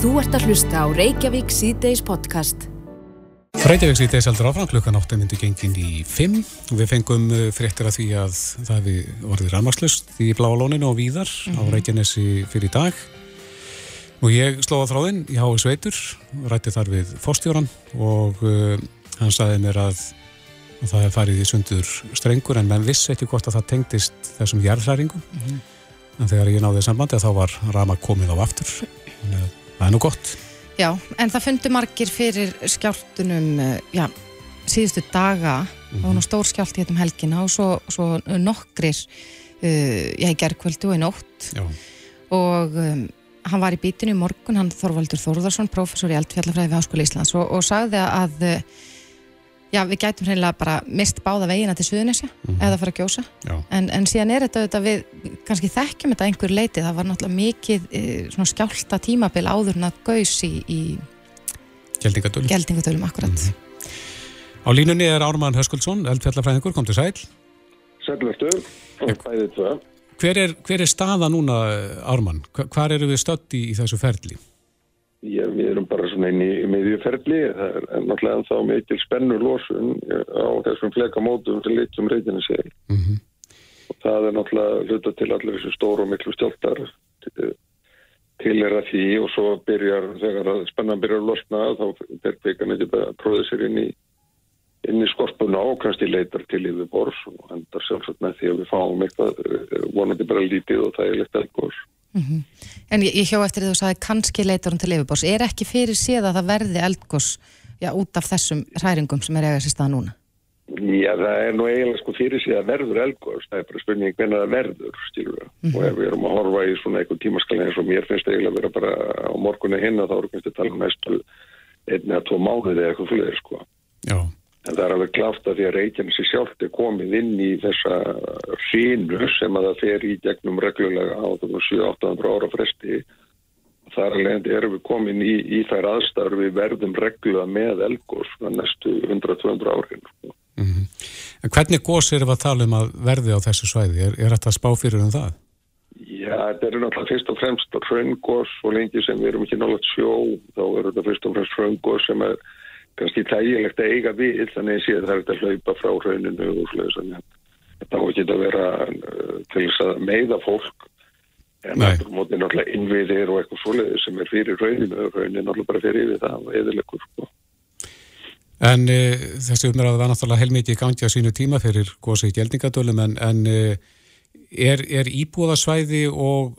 Þú ert að hlusta á Reykjavík C-Days podcast. Reykjavík C-Days heldur áfram klukkan 8 myndi gengin í 5. Við fengum uh, fréttir af því að það hefði orðið rannvarslust í Bláalóninu og Víðar mm -hmm. á Reykjanesi fyrir dag. Og ég sló að þráðinn í Hái Sveitur, rætti þar við fórstjóran og uh, hann saði mér að, að það hef farið í sundur strengur en menn vissi ekki hvort að það tengdist þessum jærðhæringum. Mm -hmm. En þegar ég náði sambandi að þá var rama komið á aftur. Það er nú gott. Já, en það fundur margir fyrir skjáltunum, eh, já, síðustu daga, mm -hmm. og nú stór skjált í þetta um helgina og svo, svo nokkrir, uh, já, í gerðkvöldu og í nótt. Já. Og um, hann var í bítinu í morgun, hann Þorvaldur Þórðarsson, professor í eldfjallafræði við Háskóli Íslands og, og sagði að Já, við gætum hreinlega bara mist báða veginna til Suðunisja mm -hmm. eða fara að gjósa en, en síðan er þetta auðvitað við kannski þekkjum þetta einhver leiti það var náttúrulega mikið e, skjálta tímabil áður en að gaus í, í Geldingadölum Geldingadölum, akkurat mm -hmm. Á línunni er Ármann Höskuldsson, eldfjallafræðingur, kom til sæl Sælverstu, bæðið tvö Hver er, hver er staða núna, Ármann? Hvar eru við stödd í, í þessu ferli? Já, við erum bara svona inn í miðjuferðli, það er náttúrulega ennþá mikil spennu lósun á þessum flekamótum sem litum reytinu segil. Mm -hmm. Og það er náttúrulega hluta til allir þessu stóru og miklu stjáltar til er að því og svo byrjar, þegar spennan byrjar að losna þá er byggan eitthvað að próða sér inn í, inn í skorpuna og kannski leitar til yfir bors og endar sjálfsagt með því að við fáum eitthvað vonandi bara lítið og það er leitt eitthvað. Mm -hmm. En ég, ég hjá eftir því að þú sagði kannski leitur hún til yfirbors. Er ekki fyrir síðan að það verði eldgós já, út af þessum hræringum sem er eiga sér stað núna? Já, það er nú eiginlega sko fyrir síðan að verður eldgós. Það er bara spurning hvernig það verður, styrfur. Mm -hmm. Og ef við erum að horfa í svona einhvern tímaskalli eins og mér finnst eiginlega að vera bara á morgunni hinna þá erum við að tala um næstu einni að tvo mánuði eða eitthvað fyrir, sko. Já. En það er alveg kláft að því að Reykjanesi sjálft er komið inn í þessa sínu sem að það fer í gegnum reglulega á 7-800 ára fresti. Þar alveg erum við komin í, í þær aðstæður við verðum reglulega með elgós næstu 100-200 árin. Mm -hmm. Hvernig gós erum við að tala um að verði á þessu svæði? Er, er þetta spá fyrir um það? Já, þetta eru náttúrulega fyrst og fremst hraungós og lengi sem við erum ekki náttúrulega sjó þá er þetta fyrst og fremst hraungós sem er kannski þægilegt að eiga við þannig að það er að hlaupa frá rauninu og slúðis þetta á ekki að vera uh, til þess að meiða fólk en það er mótið náttúrulega innviðir og eitthvað svoleiðis sem er fyrir rauninu og rauninu náttúrulega bara fyrir yfir það og eðilegur sko. En e, þessi umræða var náttúrulega heilmikið í gangi á sínu tíma fyrir góðs í gjeldingadölum en, en e, er, er íbúðasvæði og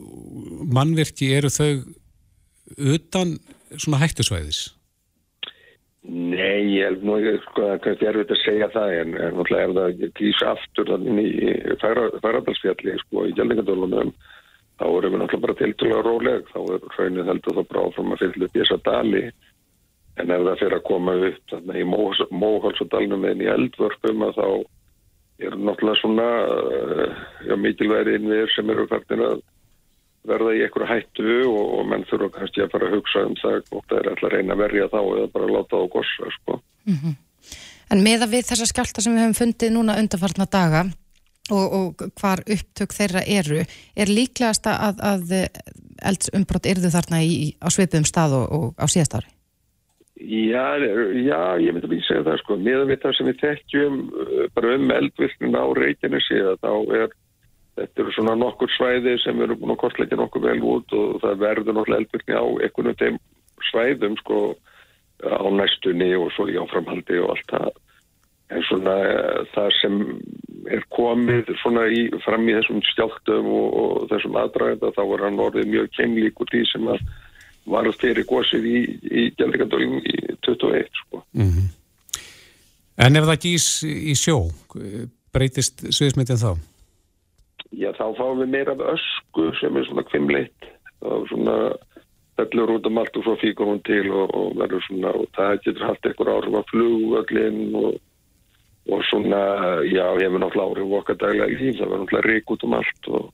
mannverki eru þau utan svona hættusvæðis? Nei, ég held nú sko, að kannski er þetta að segja það en náttúrulega er það kýs aftur þannig í færadalsfjalli sko í Gjaldingadólunum þá erum við náttúrulega bara tildulega róleg. Þá er raunin heldur þá bráðum að fylla upp í þessa dali. En ef það fyrir að koma upp þannig í móhalsadalunum en í eldvörpum þá er náttúrulega svona uh, já, mikilværi innviður sem eru færðin að verða í einhverju hættu og, og menn þurfa kannski að fara að hugsa um það og það er alltaf að reyna að verja þá eða bara að láta það á gossa sko. mm -hmm. En meða við þessa skjálta sem við hefum fundið núna undarfartna daga og, og hvar upptök þeirra eru er líklegast að, að eldsumbrott yrðu þarna í, á svipum stað og, og á síðast ári? Já, já, ég myndi að segja það sko, meðan við það sem við þekkjum uh, bara um eldvirknin á Reykjanesi þá er Þetta eru svona nokkur svæði sem við erum búin að kortleika nokkur vel út og það verður náttúrulega eldvirkni á einhvern veginn svæðum sko á næstunni og svo í áframhaldi og allt það. En svona það sem er komið svona í, fram í þessum stjáltum og, og þessum aðdragða þá er hann orðið mjög kemlík úr því sem að var fyrir gósið í, í Gjaldikandólum í 21 sko. Mm -hmm. En ef það gís í sjó, breytist sviðismyndin þá? Já þá fáum við meira af ösku sem er svona kvimleitt og svona fellur út um allt og svo fíkur hún til og, og verður svona og það getur haft einhver áhrif á flugvöglinn og, og svona já hefur náttúrulega áhrif okkar daglega í því það verður náttúrulega rík út um allt og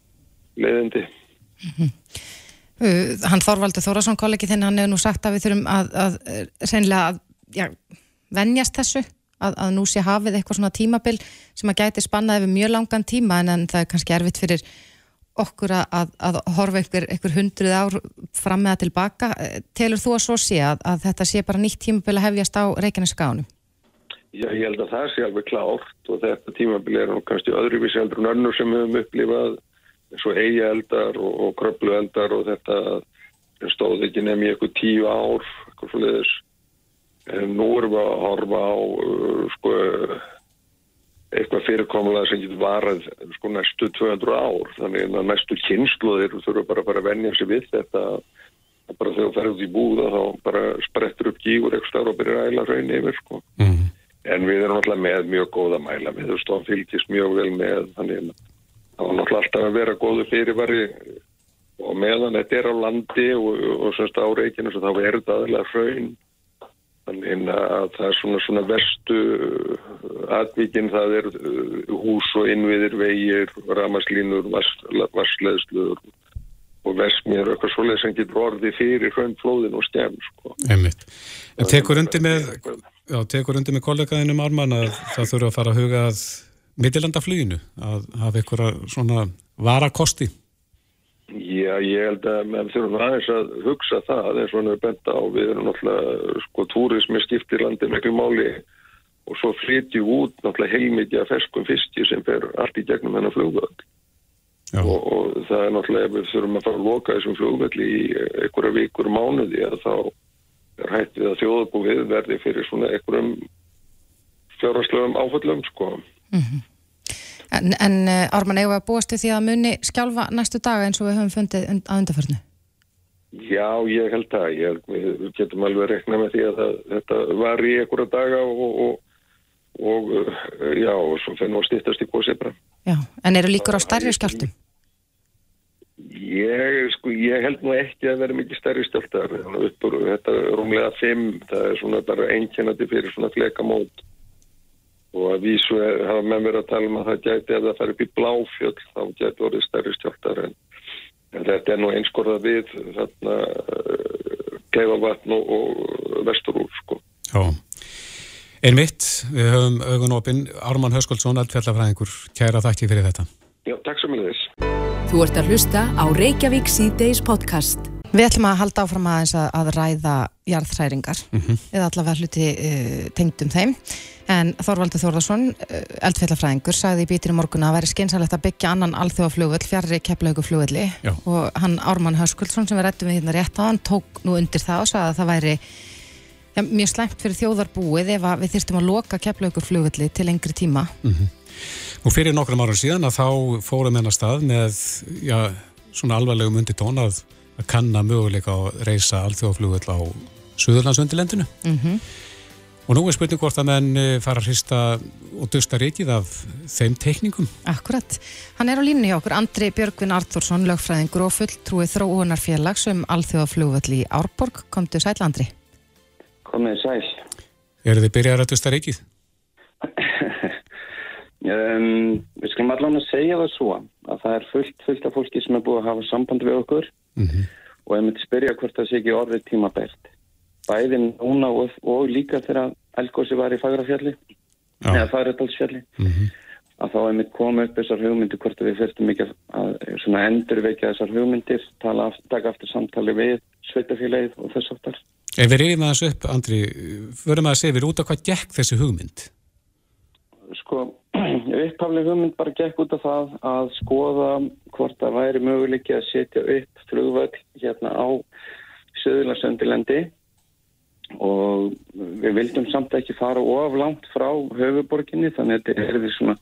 leiðindi mm -hmm. Hann Þorvaldur Þórasson kollegi þinn hann hefur nú sagt að við þurfum að, að sennilega að já, venjast þessu að, að nú sé hafið eitthvað svona tímabil sem að gæti spannað yfir mjög langan tíma en, en það er kannski erfitt fyrir okkur að, að horfa ykkur, ykkur hundruð ár fram með það tilbaka. Telur þú að svo sé að, að þetta sé bara nýtt tímabili að hefjast á Reykjanesskánum? Já, ég held að það sé alveg klárt og þetta tímabili er kannski öðruvísi heldur en önnur sem við höfum upplifað eins og eiga eldar og, og kröplu eldar og þetta stóð ekki nefn í eitthvað tíu ár, eitthvað fleðis. En nú erum við að horfa á uh, sko eitthvað fyrirkomulega sem getur varað sko næstu 200 ár. Þannig að næstu kynsluðir þurfa bara að, að venja sig við þetta. Bara þegar þú ferður út í búða þá bara sprettur upp gígur eitthvað starf og byrjar að æla raun yfir sko. Mm. en við erum alltaf með mjög góða mæla. Með þú stofn fylgist mjög vel með þannig að það var náttúrulega alltaf að vera góðu fyrirvari. Og meðan þetta er á landi og, og semst á reikinu þá er þetta aðeins raun Þannig að það er svona, svona verstu atvíkinn, það er uh, hús og innviðir, vegir, ramaslínur, vassleðslur og versmir og eitthvað svolítið sem getur orði fyrir hröndflóðin og stjæm. Sko. Einmitt. En tekur undir með, já, tekur undir með kollegaðinum Arman að það þurfa að fara að huga að mittilandafluginu, að hafa eitthvað svona varakosti? Já, ég held að meðan þurfum aðeins að hugsa það eins og hann er bent á við erum náttúrulega, sko, túrismi skiptir landið miklu máli og svo flytjum út náttúrulega heilmikið af ferskum fiski sem fer allt í gegnum hennar flugvöld og, og það er náttúrulega ef við þurfum að fara að loka þessum flugvöldi í einhverja vikur mánuði að þá er hættið að þjóðabúið verði fyrir svona einhverjum fjárhastlegum áföllum, sko. Mm -hmm. En, en eh, Ármann, eigum við að búast því að muni skjálfa næstu daga eins og við höfum fundið að undarförnu? Já, ég held það. Ég, við getum alveg að rekna með því að það, þetta var í einhverja daga og, og, og eh, já, og svo fennum við að stýttast í góðsið bara. Já, en eru líkur á stærri skjáltum? Ég, sko, ég held nú ekki að vera mikið stærri skjáltar. Þetta er rúmlega fimm, það er svona bara einkennandi fyrir svona flekamót og að vísu hafa með mér að tala um að það gæti að það fær upp í bláfjöld þá gæti orðið stærri stjórnar en, en þetta er nú einskorða við þarna kleifavatn og, og vesturúr sko. Já, einmitt við höfum augun opinn Ármann Höskoldsson, alltfjallafræðingur kæra þakki fyrir þetta. Já, takk sem er þess. Þú ert að hlusta á Reykjavík C-Days podcast. Við ætlum að halda áfram aðeins að, að ræða jarðhræringar mm -hmm. eða allavega hluti uh, tengdum þeim en Þorvaldur Þórðarsson, uh, eldfjallafræðingur sagði í bítinu morgun að veri skynsalegt að byggja annan alþjóðaflugvöld, fjarrri keflauguflugvöldi og hann Ármann Höskuldsson sem við rættum við hérna rétt á hann tók nú undir það og sagði að það væri ja, mjög slæmt fyrir þjóðarbúið ef við þyrstum að loka keflauguflugvöldi til lengri tíma mm -hmm. Og fyrir nokkrum árum síðan að þá fórum hennar stað með já, svona alvarlegum undir tón að kanna möguleika að reysa alþjóðaflugvöld á Suðurlandsundilendinu mm -hmm. og nú er spurning hvort að menn eh, fara að hrista og dusta reykið af þeim teikningum. Akkurat. Hann er á línu hjá okkur, Andri Björgvin Arþórsson lögfræðingur og fulltrúið þróunarfélags um alþjóðaflugvöld í Árborg. Komdu sæl Andri. Komið sæl. Er þið byrjað að dusta reykið? Um, við skulum allavega segja það svo að það er fullt, fullt af fólki sem er búið að hafa samband við okkur mm -hmm. og ég myndi spyrja hvort það sé ekki orðið tímabært bæðin núna og, og líka þegar Elgósi var í Fagrafjalli ja. eða Fagradalsfjalli mm -hmm. að þá er mitt komið upp þessar hugmyndir hvort við fyrstum ekki að endurveikja þessar hugmyndir tala, taka aftur samtali við sveitafélagið og þess aftar Ef við reyðum að þessu upp, Andri, förum að segja við út af hvað gekk þessi hugmynd? Sko, upphaflega hugmynd bara gekk út af það að skoða hvort það væri möguleiki að setja upp flugvöld hérna á Söðurlandsöndilendi og við vildum samt ekki fara of langt frá höfuborginni þannig að þetta er því svona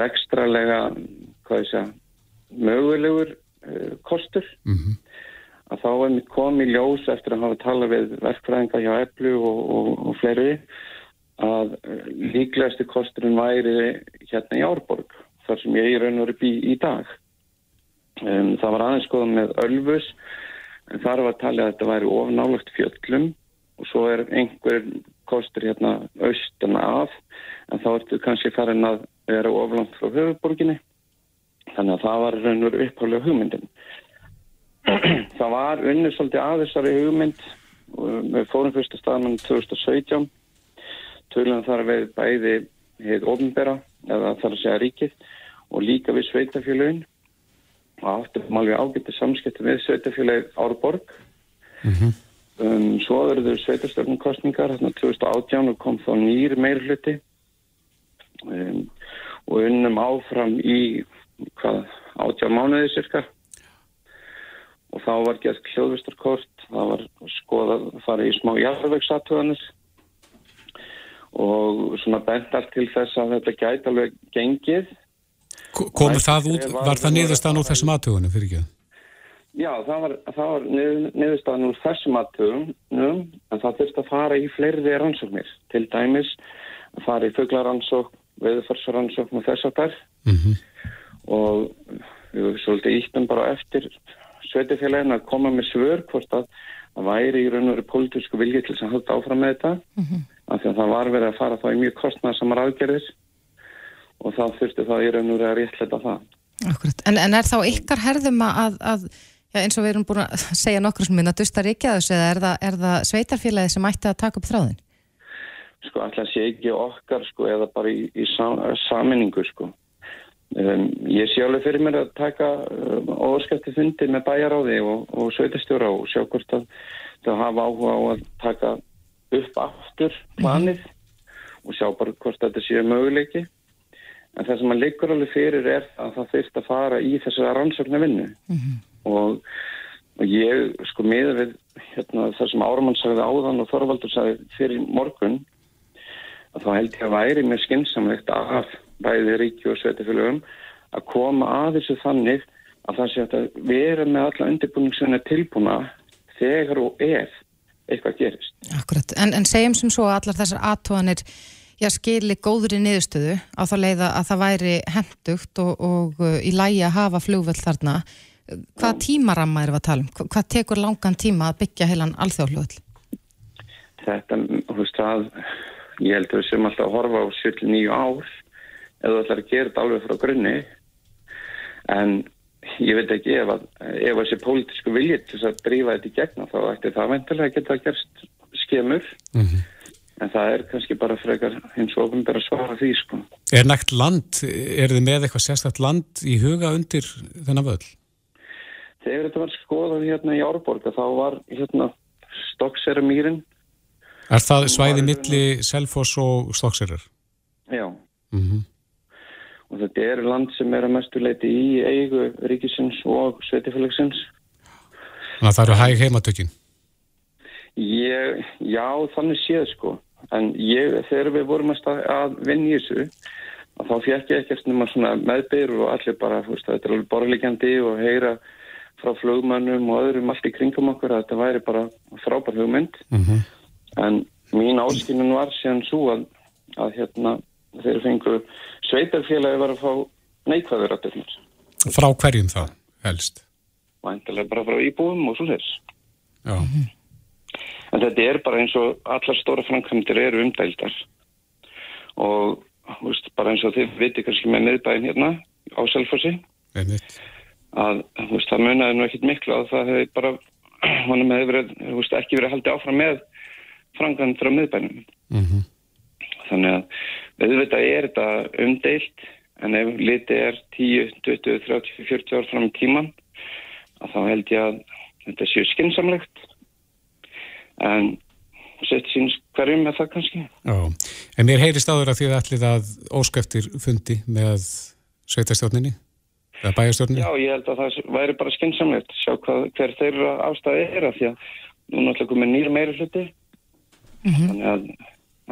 rekstralega hvað ég segja mögulegur uh, kostur mm -hmm. að þá er mitt komið ljós eftir að hafa talað við verkfræðinga hjá Eplu og, og, og fleiri að uh, líklegasti kosturinn væri hérna í Árborg þar sem ég er raun og upp í, dag. Um, það var aðeins skoðan með Ölfus en þar var talið að þetta væri ofnálagt fjöllum og svo er einhver kostur hérna austan af en þá ertu kannski farin að vera oflant frá höfuborginni þannig að það var raun og upphálega hugmyndin. Það var unnið svolítið aðeins hugmynd við fórum fyrsta staðan 2017 tölunum þar við bæði hefð ofnbera eða þar að segja ríkið og líka við sveitafélagin og áttum alveg ágætti samskipti við sveitafélagi Árborg. um, svo verður sveitastörnum kostningar, hérna 2018 og kom þá nýr meir hluti um, og unnum áfram í hvað, 18 mánuði cirka og þá var gert hljóðvistarkort, það var skoðað að fara í smá jarðvegsatúðanir og svona bent allt til þess að þetta gæti alveg gengið. Ko- Komur það út, var það niðurstaðan úr þessum aðtögunum fyrir ekki? Já, það var, það var niður, niðurstaðan úr þessum aðtögunum en það þurfti að fara í fleiri rannsóknir. Til dæmis að fara í fugglarannsókn, veðufarsrannsókn og þess að þær Mm og við svolítið íttum bara eftir sveitifélagin að koma með svör hvort að það væri í raun og veru pólitísku vilji til þess að halda áfram með þetta af því að það var verið að fara þá í mjög kostnarsamar aðgerðir og það þurfti það í raun og veru að réttleita það. Akkurat. En, en er þá ykkar herðum að, að já, eins og við erum búin að segja nokkur sem minna dusta ríkja þessu eða er það, er það sveitarfélagi sem ætti að taka upp þráðin? Sko alltaf sé ekki okkar sko eða bara í, í sam, saminningu sko. Um, ég sé alveg fyrir mér að taka um, óskæfti fundi með bæjaráði og, og sveitastjóra og sjá hvort að það hafa áhuga á að taka upp aftur planið og sjá bara hvort þetta sé möguleiki. En það sem að liggur alveg fyrir er að það þurft að fara í þess að rannsóknar vinnu og, og ég sko miður við hérna, það sem Áramann sagði áðan og Þorvaldur sagði fyrir morgun að þá held ég að væri mér skynnsamlegt af bæði ríki og sveitafélögum að koma að þessu þannig að það sé að vera með alla undirbúning sem er tilbúna þegar og ef eitthvað gerist. Akkurat. En, en segjum sem svo að allar þessar aðtóðanir já, skili góðri niðurstöðu á þá leiða að það væri hendugt og, og uh, í lægi að hafa flugvöld þarna. Hvað tímaramma erum við að tala um? Hva- Hvað tekur langan tíma að byggja heilan alþjóðflugvöld? Þetta, þú veist það, ég held að við sem alltaf að horfa á 79 ár að gera þetta alveg frá grunni en ég veit ekki ef að ef þessi pólitísku viljið til þess að drífa þetta í gegna þá ætti það vendilega geta gerst skemur en það er kannski bara frekar hins og ofinbæra svara því sko. Er nægt land, er þið með eitthvað sérstætt land í huga undir þennan völl? Þegar þetta var skoðað hérna í Árborga þá var hérna Stokksera-mýrin Er það svæði milli Selfoss og Stokserar? já Mm og þetta er land sem er að mestu leiti í eigu ríkisins og sveitifélagsins Þannig að það eru hæg heimatökin. Ég, já, þannig séð sko. En ég, þegar við vorum að, vinna í þessu, þá fekk ég ekkert nema svona meðbyr og allir bara, veist, þetta er alveg borðlegjandi og heyra frá flugmönnum og öðrum allt í kringum okkur að þetta væri bara frábær hugmynd. Mm En mín áskynun var síðan svo að, að hérna, þeir fengu sveitarfélagi var að fá neikvæður að þetta. Frá hverjum það helst? Væntalega bara frá íbúum og svo þess. Já. En þetta er bara eins og allar stóra framkvæmdir eru umdældar og veist, bara eins og þið viti kannski með miðbæðin hérna á Einmitt. að veist, það munaði nú ekkit miklu að það hefði bara honum hefði verið, veist, ekki verið haldið áfram með framkvæmdir á miðbænum. Mm Þannig að auðvitað er þetta umdeilt en ef litið er 10, 20, 30, 40 ár fram í tíman að þá held ég að þetta séu skinsamlegt en sett síns hverjum með það kannski. Já. En mér heyrist áður að þið ætlið að óskæftir fundi með sveitastjórninni eða bæjastjórninni. Já, ég held að það væri bara skinsamlegt sjá hvað, hver þeirra ástæði er að því að nú náttúrulega komið nýr meiri hluti þannig að,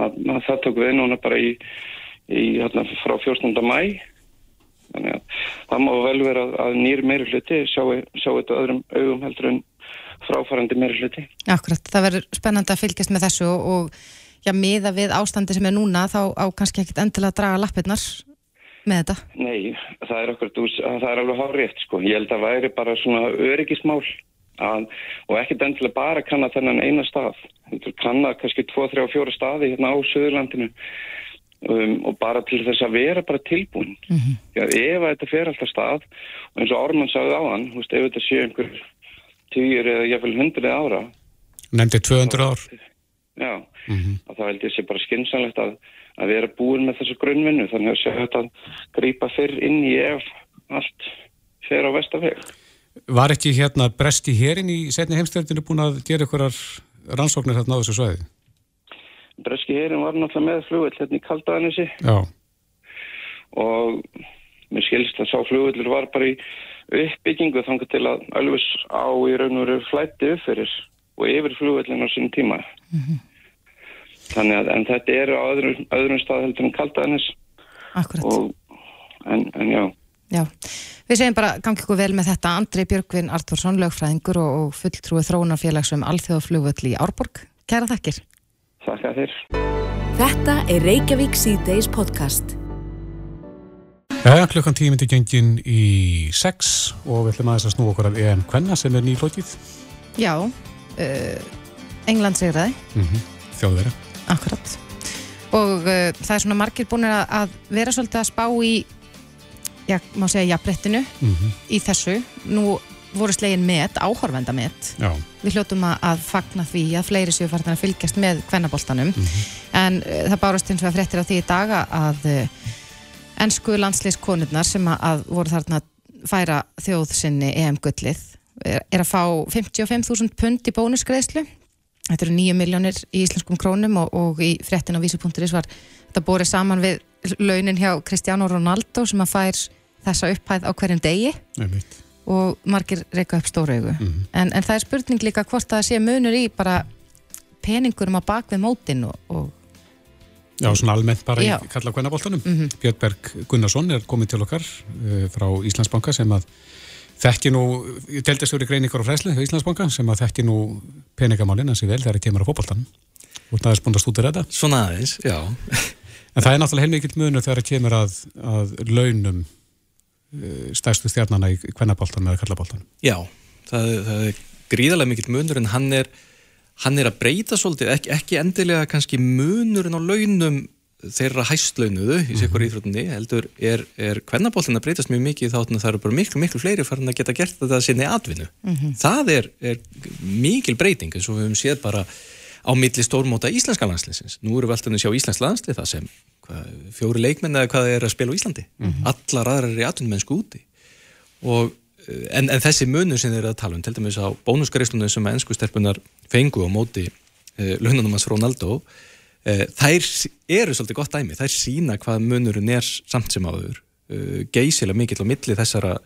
að það tók við núna bara í, í hérna, frá 14. mæ þannig að það má vel vera að, að nýr meiri hluti sjá, sjá þetta öðrum augum heldur en fráfarandi meiri hluti. Akkurat, það verður spennandi að fylgjast með þessu og, já, miða við ástandi sem er núna þá á kannski ekkit endilega að draga lappirnar með þetta. Nei, það er okkur, það er alveg hárétt sko. Ég held að væri bara svona öryggismál að, og ekkert endilega bara kanna þennan eina stað. Þetta kanna kannski 2, 3 og 4 staði hérna á Suðurlandinu um, og bara til þess að vera bara tilbúin. Mm -hmm. Ef þetta fer alltaf stað og eins og Orman sagði á hann, veist, ef þetta sé einhver týjur eða jáfnveil hundrið ára. Nefndi 200 ár. Já, mm -hmm. þá held ég sé bara skinsanlegt að að vera búin með þessu grunnvinnu þannig að séu þetta að grípa fyrr inn í ef allt fer á vestafeg. Var ekki hérna bresti hérinn í setni heimstjörninu búin að gera ykkurar rannsóknir hérna á þessu svæði? Breski hérinn var náttúrulega með flugvill hérna í Kaldaðanissi. Já. Og mér skilst að sá flugvillur var bara í uppbyggingu þangar til að alveg á í raun og veru flætti upp fyrir og yfir flugvillin á sín tíma. Mm -hmm. Þannig að en þetta er á öðrum, öðrum stað heldur en Kaldaðanis. Akkurat. Og, en, en já. Já, við segjum bara gangi ykkur vel með þetta Andri Björgvin Artúrsson, lögfræðingur og, og fulltrúi þróunarfélagsum Alþjóðaflugvöll í Árborg. Kæra þakkir. Þakka þér. Þetta er Reykjavík C-Days podcast. Jæja, klukkan tíu myndi gengin í 6 og við ætlum aðeins að snú okkur af EM Kvenna sem er nýlókið. Já, uh, England segir það. Mm -hmm. Þjóðverða. Akkurat. Og uh, það er svona margir búin að vera svolítið að spá í, já, má segja, jafnbrettinu Mm -hmm. í þessu. Nú voru slegin met, áhorfenda met. Já, Við hljótum að, fagna því að fleiri séu farin að fylgjast með kvennaboltanum. En uh, það bárast eins og að fréttir af því í daga að uh, ennsku landsliðskonurnar sem að, voru þarna að færa þjóð sinni EM-gullið er, er að fá 55.000 pund í bónusgreðslu. Þetta eru 9 miljónir í íslenskum krónum og, og í fréttin á vísi.is var þetta borið saman við launin hjá Cristiano Ronaldo sem að fær þessa upphæð á hverjum degi einmitt. og margir reyka upp stóra augu en, en það er spurning líka hvort það sé munur í bara peningurum á bakvið mótin og, og Já, svona almennt bara Já. í kalla kvennaboltanum. Björn Berg Gunnarsson er komið til okkar uh, frá Íslandsbanka sem að þekki nú, ég teldi stöður í greiningar og fræsli hjá Íslandsbanka sem að þekki nú peningamálinn hans í vel þegar ég kemur á fótboltanum. Þú aðeins búin að stúta þetta. Svona aðeins, já. En það er náttúrulega heilmikill munur þegar það kemur að, að launum stærstu stjarnana í kvennaboltanum eða kallaboltanum. Já, það, það er gríðarlega mikill munur en hann er, hann er að breyta svolítið, ekki, ekki endilega kannski munurinn á launum þeirra hæstlaunuðu í sikkur íþrótunni heldur er, er kvennabóltin að breytast mjög mikið þá þannig að það eru bara miklu, miklu fleiri farin að geta gert þetta sinni atvinnu. Það er, er mikil breyting eins og við höfum séð bara á milli stórmóta íslenska landsliðsins. Nú eru við alltaf að sjá Íslensk landslið það sem fjóri leikmenn eða hvað er að spila á Íslandi. Allar aðrar er í atvinnumennsku úti. Og, eh, en, en þessi munur sem þeir eru að tala um, til dæmis á bónusgreislunum sem ennsku stelpunar fengu á móti uh, launanum hans Ronaldo, uh, þær eru svolítið gott dæmi, þær sína hvað munurinn er samt sem áður, uh, geysilega mikill á milli þessara,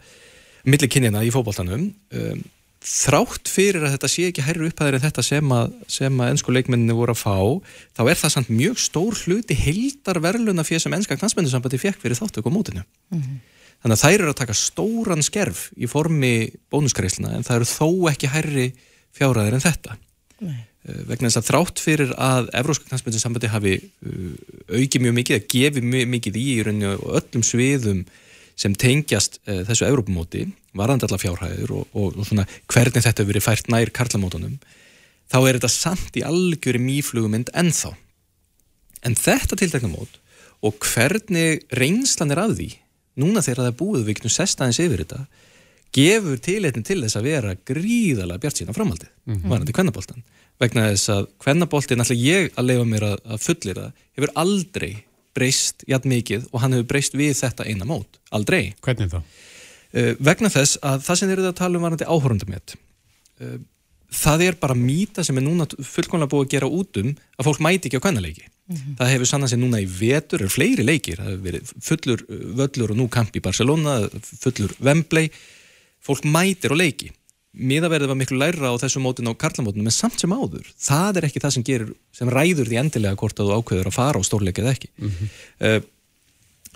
milli kynjana í fótboltanum, um, þrátt fyrir að þetta sé ekki hærri upphæðir en þetta sem að, sem að ennsku leikmenninni voru að fá, þá er það samt mjög stór hluti heildar verðluna fyrir sem ennska knansmyndusambandi fekk fyrir þáttöku á mótinu. Þannig að þær eru að taka stóran skerf í formi bónuskreisluna en það eru þó ekki hærri fjárhæðir en þetta. Nei. Uh, vegna þess að þrátt fyrir að Evróska knansmyndusambandi hafi uh, aukið mjög mikið, að gefi mjög mikið í rauninni og öllum sviðum sem tengjast uh, þessu Evrópumóti, varðandi alla fjárhæðir og, og, og svona hvernig þetta hefur verið fært nær karlamótunum, þá er þetta samt í algjöri mýflugumynd ennþá. En þetta tiltekna mót og hvernig reynslan er að því, núna þegar það er búið við getum sest aðeins yfir þetta, gefur tileitin til þess að vera gríðalega bjart sína framhaldið, mm -hmm. varandi kvennaboltan. Vegna þess að kvennaboltin, alltaf ég að leifa mér að, að fullir það, hefur aldrei breyst jætt mikið og hann hefur breyst við þetta eina mót. Aldrei. Hvernig þá? Uh, vegna þess að það sem þeir eru að tala um varandi áhórundumett uh, það er bara mýta sem er núna fullkomlega búið að gera út um að fólk mæti ekki á kvennaleiki það hefur sannað sér núna í vetur er fleiri leikir, það hefur verið fullur uh, völlur og nú kamp í Barcelona fullur Wembley fólk mætir á leiki miðaverðið var miklu læra á þessu mótin á karlamótunum en samt sem áður, það er ekki það sem gerir sem ræður því endilega hvort að þú ákveður að fara á stórleikið ekki. Uh,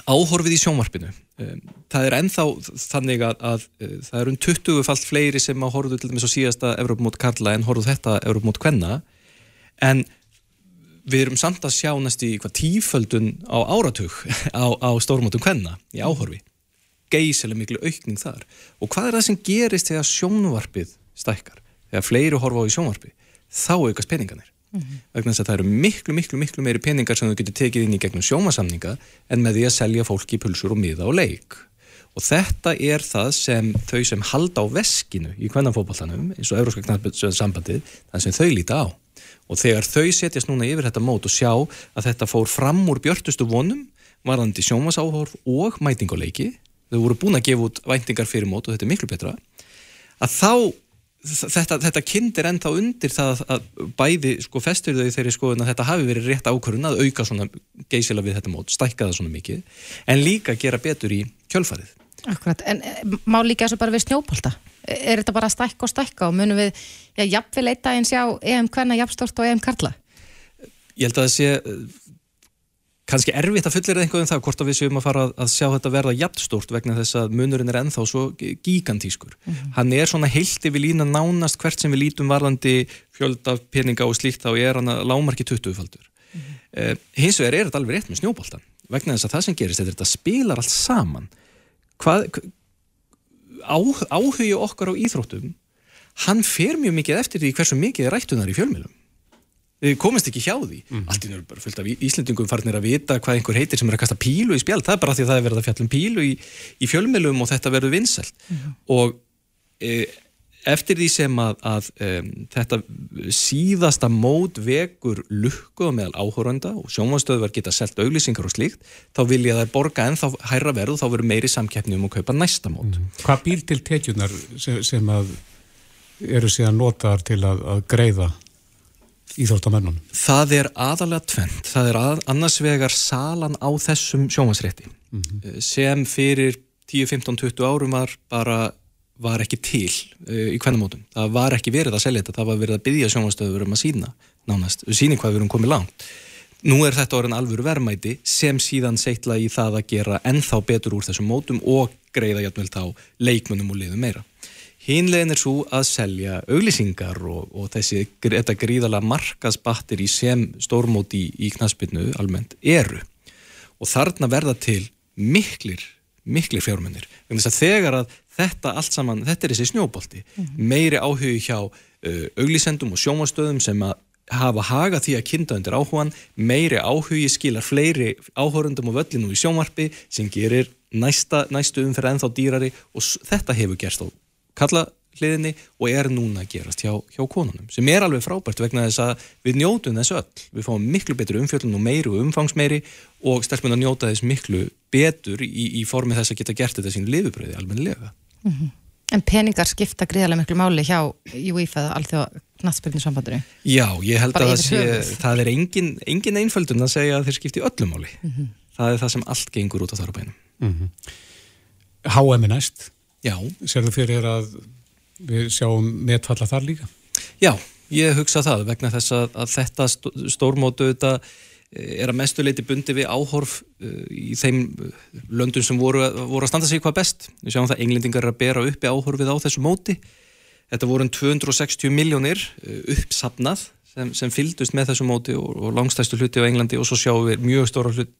áhorfið í sjónvarpinu um, það er ennþá þannig að, að uh, það er um 20 falt fleiri sem að horfðu til dæmis á síðasta Evropamót Karla en horfðu þetta Evropamót Kvenna en við erum samt að sjá næst í hvað tíföldun á áratug á, á stórmótum Kvenna í áhorfi geysilega miklu aukning þar. Og hvað er það sem gerist þegar sjónvarpið stækkar, þegar fleiri horfa á í sjónvarpi þá aukast peninganir vegna þess að það eru miklu, miklu, miklu meiri peningar sem þú getur tekið inn í gegnum sjómasamninga en með því að selja fólki pulsur og miða og leik. Og þetta er það sem þau sem halda á veskinu í kvennanfótballtanum eins og Európska knallsambandið það sem þau líta á. Og þegar þau setjast núna yfir þetta mót og sjá að þetta fór fram úr björtustu vonum varðandi sjómasáhorf og mætinguleiki þau voru búin að gefa út væntingar fyrir mót og þetta er miklu betra að þá þetta, þetta kindir ennþá undir það að bæði sko festur þau þeirri skoðun að þetta hafi verið rétt ákvörun að auka svona geysila við þetta mót, stækka það svona mikið en líka gera betur í kjölfarið. Akkurat, en eh, má líka þessu bara við snjópálta? Er þetta bara stækka og stækka og munum við, já, jafnvel eitt daginn sjá EM hvenna jafnstort og EM karla? Ég held að það sé kannski erfitt að fullir einhverjum það hvort að við séum að fara að sjá þetta verða jafnstórt vegna þess að munurinn er ennþá svo gigantískur. Mm -hmm. Hann er svona heilti við lína nánast hvert sem við lítum varðandi fjöld af peninga og slíkt þá er hann að lámarki 20-faldur. Mm -hmm. eh, hins vegar er þetta alveg rétt með snjóboltan vegna þess að það sem gerist er þetta spilar allt saman. Hvað, á, áhugi okkar á íþróttum hann fer mjög mikið eftir því hversu mikið er rættunar í fjölmjölum við komumst ekki hjá því mm. allt í nörður bara fullt af Íslendingum farnir að vita hvað einhver heitir sem er að kasta pílu í spjál það er bara því að það er verið að fjallum pílu í, í fjölmjölum og þetta verður vinsælt mm. og e, eftir því sem að, að e, þetta síðasta mót vekur lukku meðal áhóranda og sjónvanstöðvar geta selt auglýsingar og slíkt þá vilja þær borga en þá hæra verð og þá verður meiri samkeppni um að kaupa næsta mót mm. Hvað býr til tekjunar sem, sem að eru síðan notaðar til að, að greiða íþróttamennunum? Það er aðalega tvent. Það er að, annars vegar salan á þessum sjómasrétti mm -hmm. sem fyrir 10, 15, 20 árum var bara var ekki til uh, í hvernamótum. Það var ekki verið að selja þetta, það var verið að byggja sjómastöður um að sína nánast, síni hvað við erum komið langt. Nú er þetta orðin alvöru verðmæti sem síðan seitla í það að gera ennþá betur úr þessum mótum og greiða jætmjöld á leikmunum og liðum meira. Hínlegin er svo að selja auglýsingar og, og þessi, þetta gríðala markasbattir í sem stórmóti í, í knaspinu almennt eru. Og þarna verða til miklir, miklir fjármennir. Þegar að þetta allt saman, þetta er þessi snjóbolti, mm -hmm. meiri áhugi hjá uh, auglýsendum og sjómastöðum sem að hafa haga því að kynnta undir áhugan, meiri áhugi skilar fleiri áhórundum og völlinu í sjónvarpi sem gerir næsta, næstu umferð ennþá dýrari og þetta hefur gerst á kalla hliðinni og er núna að gerast hjá, hjá konunum sem er alveg frábært vegna þess að við njótum þessu öll, við fáum miklu betur umfjöldun og meiri og umfangsmeiri og stelpun að njóta þess miklu betur í, í formi þess að geta gert þetta sín lifibröði almennilega. Mm -hmm. En peningar skipta gríðarlega miklu máli hjá UIF eða allþjóða nattspilninsambandinu? Já, ég held Bara að það, sé, það er engin, engin einföldun að segja að þeir skipti öllum máli. Mm -hmm. Það er það sem allt gengur út á þar á bænum. Mm -hmm. HM er næst Já. Serðu fyrir að við sjáum metfalla þar líka? Já, ég hugsa það vegna þess að, að þetta stórmótu þetta eh, er að mestu leiti bundi við áhorf uh, í þeim eh, löndum sem voru, voru að standa sig hvað best. Við sjáum það englendingar að bera uppi áhorfið á þessu móti. Þetta voru 260 miljónir uh, uppsapnað sem, sem fyldust með þessu móti og, og langstæstu hluti á Englandi og svo sjáum við mjög stóra hlut,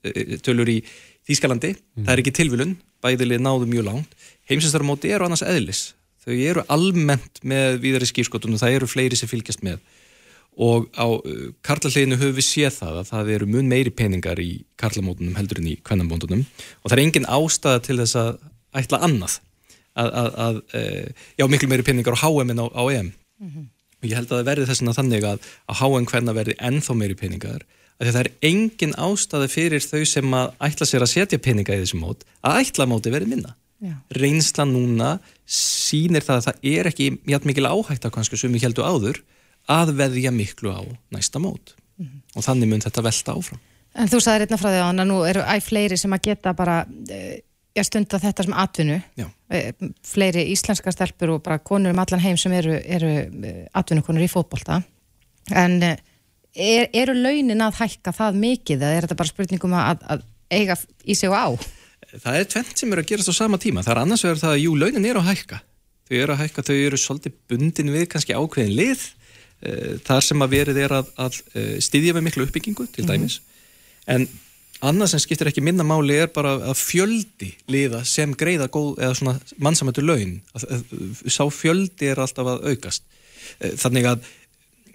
tölur í Þýskalandi. Mm. Það er ekki tilvilun, bæðilið náðu mjög langt heimsestarmóti eru annars eðlis. Þau eru almennt með víðari skýrskotunum það eru fleiri sem fylgjast með. Og á uh, karlahliðinu höfum við séð það að það eru mun meiri peningar í karlamótunum heldur en í kvennamótunum og það er engin ástæða til þess að ætla annað. Að, að, að e, já miklu meiri peningar á HM en á, á EM. Mm -hmm. og ég held að það verði þess að þannig að á HM hvenna verði ennþá meiri peningar að það er engin ástæða fyrir þau sem að ætla sér að setja peninga í þessu mót að ætla móti verði minna Já. reynslan núna sínir það að það er ekki mjög mikil áhægt að kannski sem við heldum áður að veðja miklu á næsta mót mm -hmm. og þannig mun þetta velta áfram En þú sagði einna frá því að nú eru æg fleiri sem að geta bara e, stunda þetta sem atvinnu e, fleiri íslenska stelpur og bara konur um allan heim sem eru, eru e, atvinnukonur í fótbolta en er, eru launin að hækka það mikið eða er þetta bara spurningum að, að eiga í sig og á? Það er tvent sem eru að gerast á sama tíma. Það er annars vegar það að jú, launin eru að hækka. Þau eru að hækka, þau eru svolítið bundin við kannski ákveðin lið. Uh, þar sem að verið er að, að uh, styðja við miklu uppbyggingu til mhm. dæmis. En annars sem skiptir ekki minna máli er bara að fjöldi liða sem greiða góð, eða svona mannsamættu laun sá fjöldi er alltaf að aukast. Uh, þannig að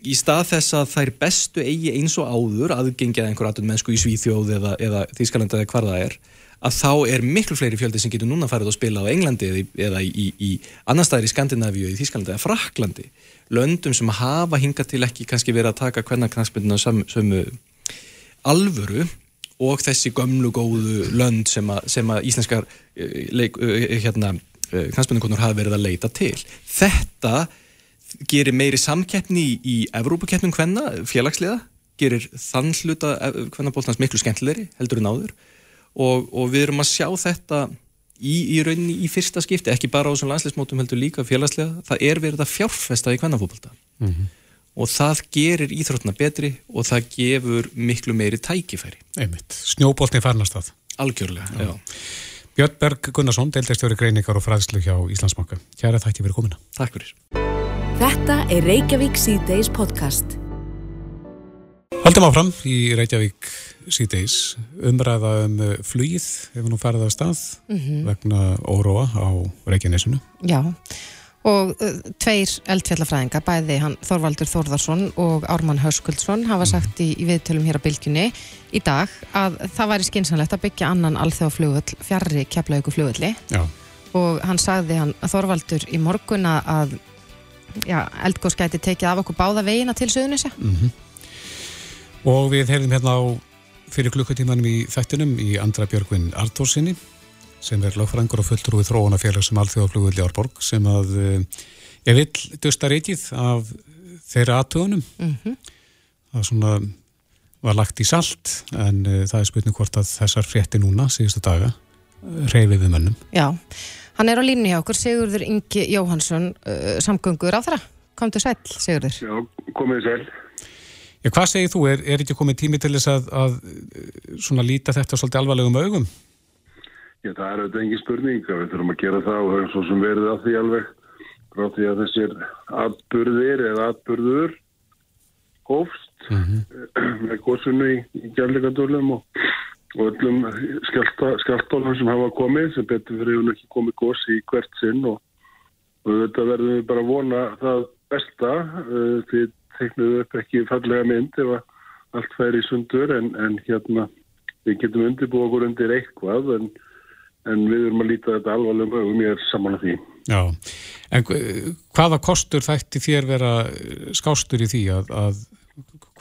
í stað þess að þær bestu eigi eins og áður aðgengja einhver aðun mennsku í Svíþjóð eða, eða Þískalanda eða hvar það er að þá er miklu fleiri fjöldi sem getur núna farið að spila á Englandi eða í, í, í annar staðir í Skandinavíu, í Þísklandi eða Fraklandi löndum sem hafa hinga til ekki kannski verið að taka hvernig knastbyrnuna sömu alvöru og þessi gömlu góðu lönd sem að, sem að íslenskar uh, leik, uh, hérna, knastbyndukonur hafa verið að leita til. Þetta gerir meiri samkeppni í, Evrópakeppnum hvenna, félagsliða, gerir þann hluta hvennabóltans miklu skemmtilegri heldur en áður og, og við erum að sjá þetta í, í rauninni í fyrsta skipti, ekki bara á þessum landsleismótum heldur líka félagslega, það er verið að fjárfesta í hvennafólkvölda mm -hmm. og það gerir íþróttuna betri og það gefur miklu meiri tækifæri. Einmitt, snjóboltni farnast það. Algjörlega, já. já. Björn Berg Gunnarsson, deildastjóri greiningar og fræðslu hjá Íslandsbanka. Kjæra þakki fyrir komina. Takk fyrir. Þetta er Reykjavík C-Days podcast. Haldum áfram í Reykjavík síðdeis umræða um uh, flugið ef nú farið af stað mm -hmm. vegna óróa á Reykjanesinu. Já, og uh, tveir eldfjallafræðinga, bæði hann Þorvaldur Þórðarsson og Ármann Höskuldsson hafa mhm. sagt í, í viðtölum hér á bylgjunni í dag að það væri skinsanlegt að byggja annan alþjóðaflugvöld fjarrri keflaugu flugvöldi og hann sagði hann Þorvaldur í morguna að já, eldgóðs gæti tekið af okkur báða veginna til söðunisja. Mm -hmm. Og við hefðum hérna á fyrir klukkutímanum í þættinum í Andra Björgvin Artórsinni sem er lögfrængur og fulltrúi þróunafélag sem alþjóðaflugul í Árborg sem að ég vil dusta reykið af þeirra aðtöðunum mm -hmm. það svona var lagt í salt en uh, það er spurning hvort að þessar frétti núna síðustu daga reyfið við mönnum. Já, hann er á línu hjá okkur Sigurður Ingi Jóhansson uh, samgöngur á þeirra, kom til sæl Sigurður. Já, komið sæl Já, hvað segir þú? Er, er ekki komið tími til þess að, að svona líta þetta svolítið alvarlegum augum? Já, það er auðvitað engin spurning við þurfum að gera það og það er svo sem verið að því alveg frá því að þessir atbyrðir eða atbyrður hófst mm -hmm. með góðsunni í, í gærleikandölum og, og öllum skjáltólum sem hafa komið sem betur fyrir hún ekki komið góðs í hvert sinn og, og þetta verðum við bara að vona það besta uh, því teiknuðu upp ekki fallega mynd ef allt færi í sundur en, en hérna við getum undirbúið okkur undir eitthvað en, en við erum að líta þetta alvarlega um mér er saman að því. Já, en hvaða kostur þætti þér vera skástur í því að, að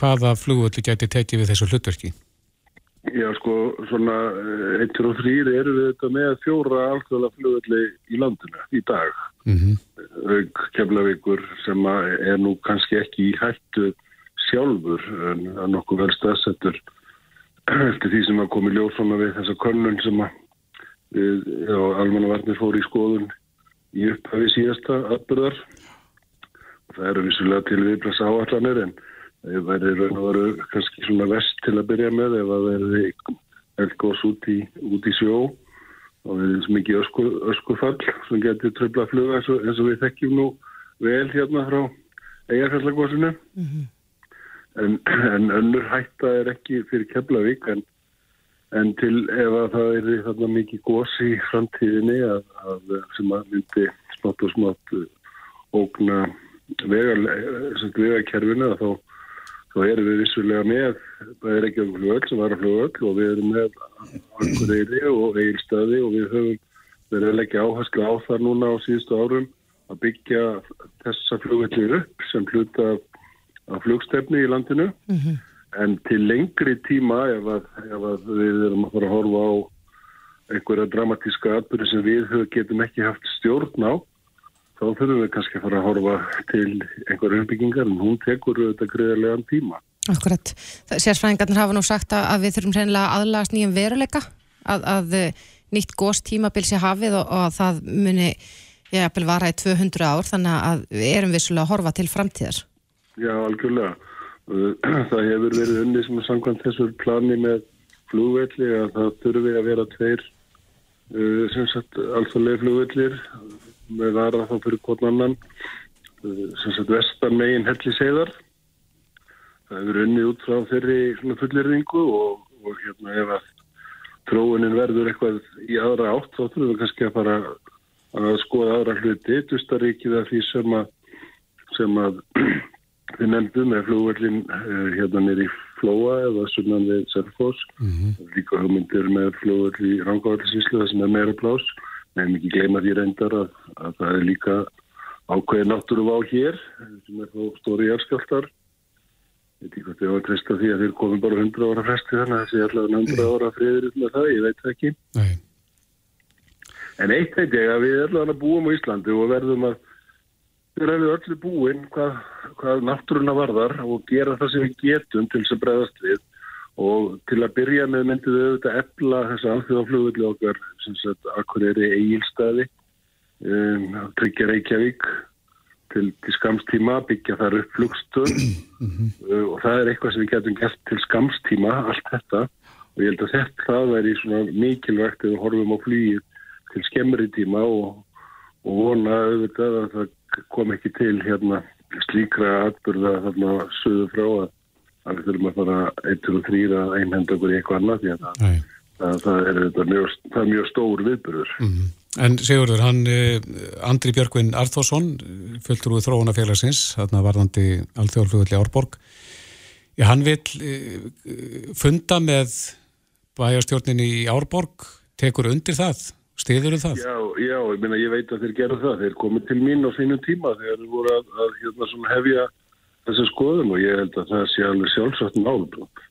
hvaða flugvöldu gæti tekið við þessu hlutverki? Já, sko, svona 1 og 3 eru við þetta með fjóra alþjóðlega flugvöldi í landinu í dag. Mm -hmm auk kemlavíkur sem er nú kannski ekki í hættu sjálfur en nokkuð vel staðsettur. Eftir því sem að komi ljósona við þessa könnun sem að almannavarnir fór í skoðun í upphafi síðasta atbyrðar og það eru vissulega til viðplasa áallanir en það væri raun og veru kannski svona vest til að byrja með ef það verði elgós út í, út í sjó og við erum svo mikið öskur, öskurfall sem getur tröfla að fluga eins og, eins og við þekkjum nú vel hérna frá eigarfjallagosinu mm -hmm. en, en önnur hætta er ekki fyrir Keflavík en, en til ef að það er þarna mikið gos í framtíðinni að, að sem að myndi smátt og smátt ógna vegakerfinu þá þá erum við vissulega með, er ekki flugöld sem var að flugöld og við erum með Akureyri og Eilstaði og við höfum verið að leggja áherslu á það núna á síðustu árum að byggja þessa flugöldir upp sem hluta af flugstefni í landinu mm -hmm. en til lengri tíma ef að, ef að við erum að fara að horfa á einhverja dramatíska atbyrði sem við getum ekki haft stjórn á þá þurfum við kannski að fara að horfa til einhverju umbyggingar en hún tekur þetta greiðarlegan tíma. Akkurat. Sérsfræðingarnir hafa nú sagt að við þurfum reynilega aðlagast nýjum veruleika að, að eh, nýtt góst tímabil sé hafið og, og að það muni ég eppil vara í 200 ár þannig að við erum vissulega að horfa til framtíðar. Já, algjörlega. Það hefur verið unni sem er samkvæmt þessu plani með flúvelli að það þurfi að vera tveir uh, sem sagt alþjóðlega flúvellir með aðra þá fyrir hvort annan eh, sem sagt vestan megin helli segðar það hefur unnið út frá þeirri fullirringu og, og hérna ef að tróunin verður eitthvað í aðra átt þá þurfum við kannski að fara að skoða aðra hluti Dustaríkið af því sem að sem að við nefndum með flúvöldin eh, hérna nýri Flóa eða sunnan við Selfos mm -hmm. líka hugmyndir með flúvöld í Rangavallsíslu það sem er meira plás nefnum ekki gleyma því reyndar að, að það er líka ákveði náttúru á hér sem er þá stóri járskjáltar veit ekki hvort ég var að treysta því að þeir komum bara 100 ára fresti þannig að þessi allavega 100 ára friður með það, ég veit það ekki. Nei. En eitt veit ég að við allavega búum á Íslandi og verðum að við erum öllu búin hvað, hvað náttúruna varðar og gera það sem við getum til þess að bregðast við og til að byrja með myndið við auðvitað efla þessa alþjóðaflugulli okkar sem sagt akkur er í eigilstaði um, tryggja Reykjavík til, til skamstíma byggja þar upp flugstöð. Uh, og það er eitthvað sem við getum gert til skamstíma allt þetta. Og ég held að þetta það væri svona mikilvægt ef við horfum á flýið til skemmri tíma og, og vona auðvitað að það kom ekki til hérna slíkra atbyrða þarna söðu frá að, við þurfum að fara eittur og þrýra að einhenda okkur eitthvað annað því að það, það, það, er, auðvitað mjög, það er mjög stór viðbyrður. Mm. En Sigurður, hann eh, Andri Björgvin Arþórsson fulltur úr þróunafélagsins, þarna varðandi alþjóðflugulli Árborg Já, hann vil eh, funda með bæjarstjórninni í Árborg tekur undir það, stiður það? Já, já, ég meina ég veit að þeir gera það. Þeir komið til mín á sínum tíma þegar þeir voru að, að hérna, hefja þessa skoðum og ég held að það sé alveg sjálfsagt mál.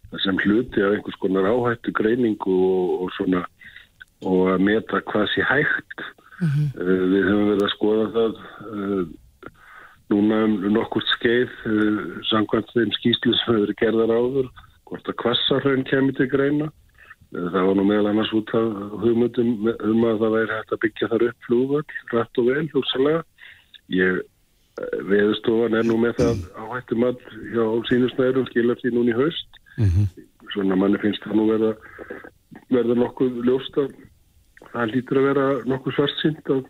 Það sem hluti af einhvers konar áhættu greiningu og, og svona og að meta hvað sé hægt. uh, við höfum verið að skoða það uh, núna um nokkurt skeið uh, samkvæmt þeim skýslu sem hefur gerðar áður hvort að kvassarhraun kemur til greina. Það var nú meðal annars út af hugmyndum um að það væri hægt að byggja þar upp flúvöld, rætt og vel, hugsalega. Ég, veðustofan er nú með það áhættum all hjá sínusnæðurum, skilar því núna í haust. Svona manni finnst það nú verða, verða nokkuð ljóst að það lítur að vera nokkuð svartsýnt að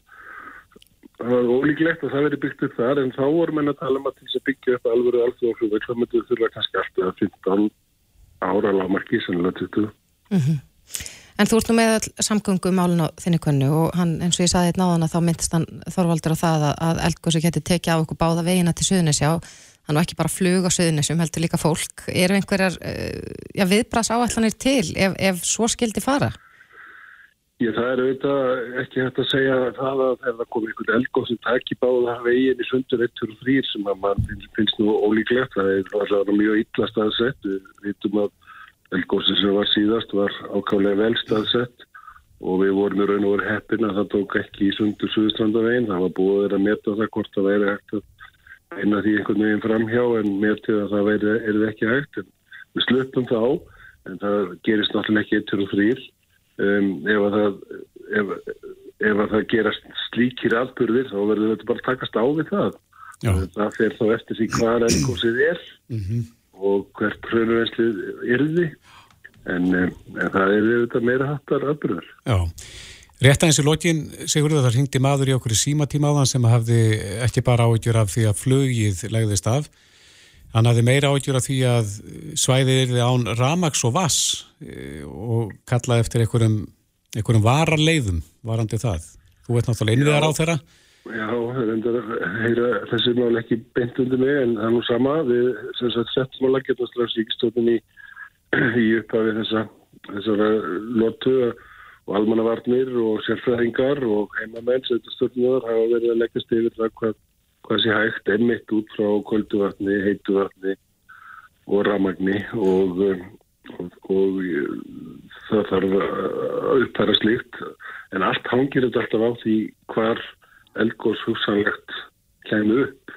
það var ólíklegt að það veri byggt upp þar en þá voru menn að tala um að til þess að byggja upp alvöru alþjóðflugvöld, það myndu þurfa kannski alltaf 15 ára lámarki, sennilega 20. En þú ert nú með all samgöngu málun á þinni kunnu og hann, eins og ég saði þetta náðan að þá myndist hann Þorvaldur á það að, að eldgósi geti tekið á okkur báða vegina til Suðunisjá hann og ekki bara flug á Suðunisjum, heldur líka fólk. Eru einhverjar uh, já, viðbras áallanir til ef, ef svo skildi fara? Ég, það er auðvitað ekki hægt að segja það að það kom einhvern eldgóð sem takk í báða veginn í sundur 1 og 3 sem að mann finnst, nú ólíklegt, það er mjög illa staðsett, við vitum að eldgóðsinn sem var síðast var ákálega vel staðsett og við vorum í raun og veru heppin að það tók ekki í sundur Suðurstrandaveginn, það var búið að vera að meta það hvort það væri hægt að eina því einhvern veginn framhjá en metið að það væri, er ekki hægt. En við slöpum þá en það gerist náttúrulega ekki 1 og 3 um, ef, að það, ef, ef að það gerast slíkir atbyrðir þá verður þetta bara takast á við það. Já. Það fer þá eftir því hvað eldgósið er og hvert hraunuvenslið yrði en, um, en það er þetta meira hattar atbyrðar. Já. Rétt aðeins í lokin, Sigurður, það ringdi maður í okkur í símatíma áðan sem hafði ekki bara áhyggjur af því að flugið legðist af. Hann hafði meira áhyggjur af því að svæðið yrði án ramaks og vass eh, og kallaði eftir einhverjum, einhverjum vararleiðum varandi það. Þú veit náttúrulega innviðar á þeirra. Já, þessi mál ekki beint undir mig en það er nú sama. Við settum á lagjörnastræðs ríkistöðun í, í upphafi þessa, þessara lotu og almannavarnir og sérfræðingar og heimamenn setjastöðunar hafa verið að leggjast yfir það hvað, hvað sé hægt einmitt út frá kvölduvatni, heituvatni og ramagni og, og, og það þarf að uppfæra slíkt en allt hangir þetta alltaf á því hvar eldgóðs hugsanlegt kemur upp.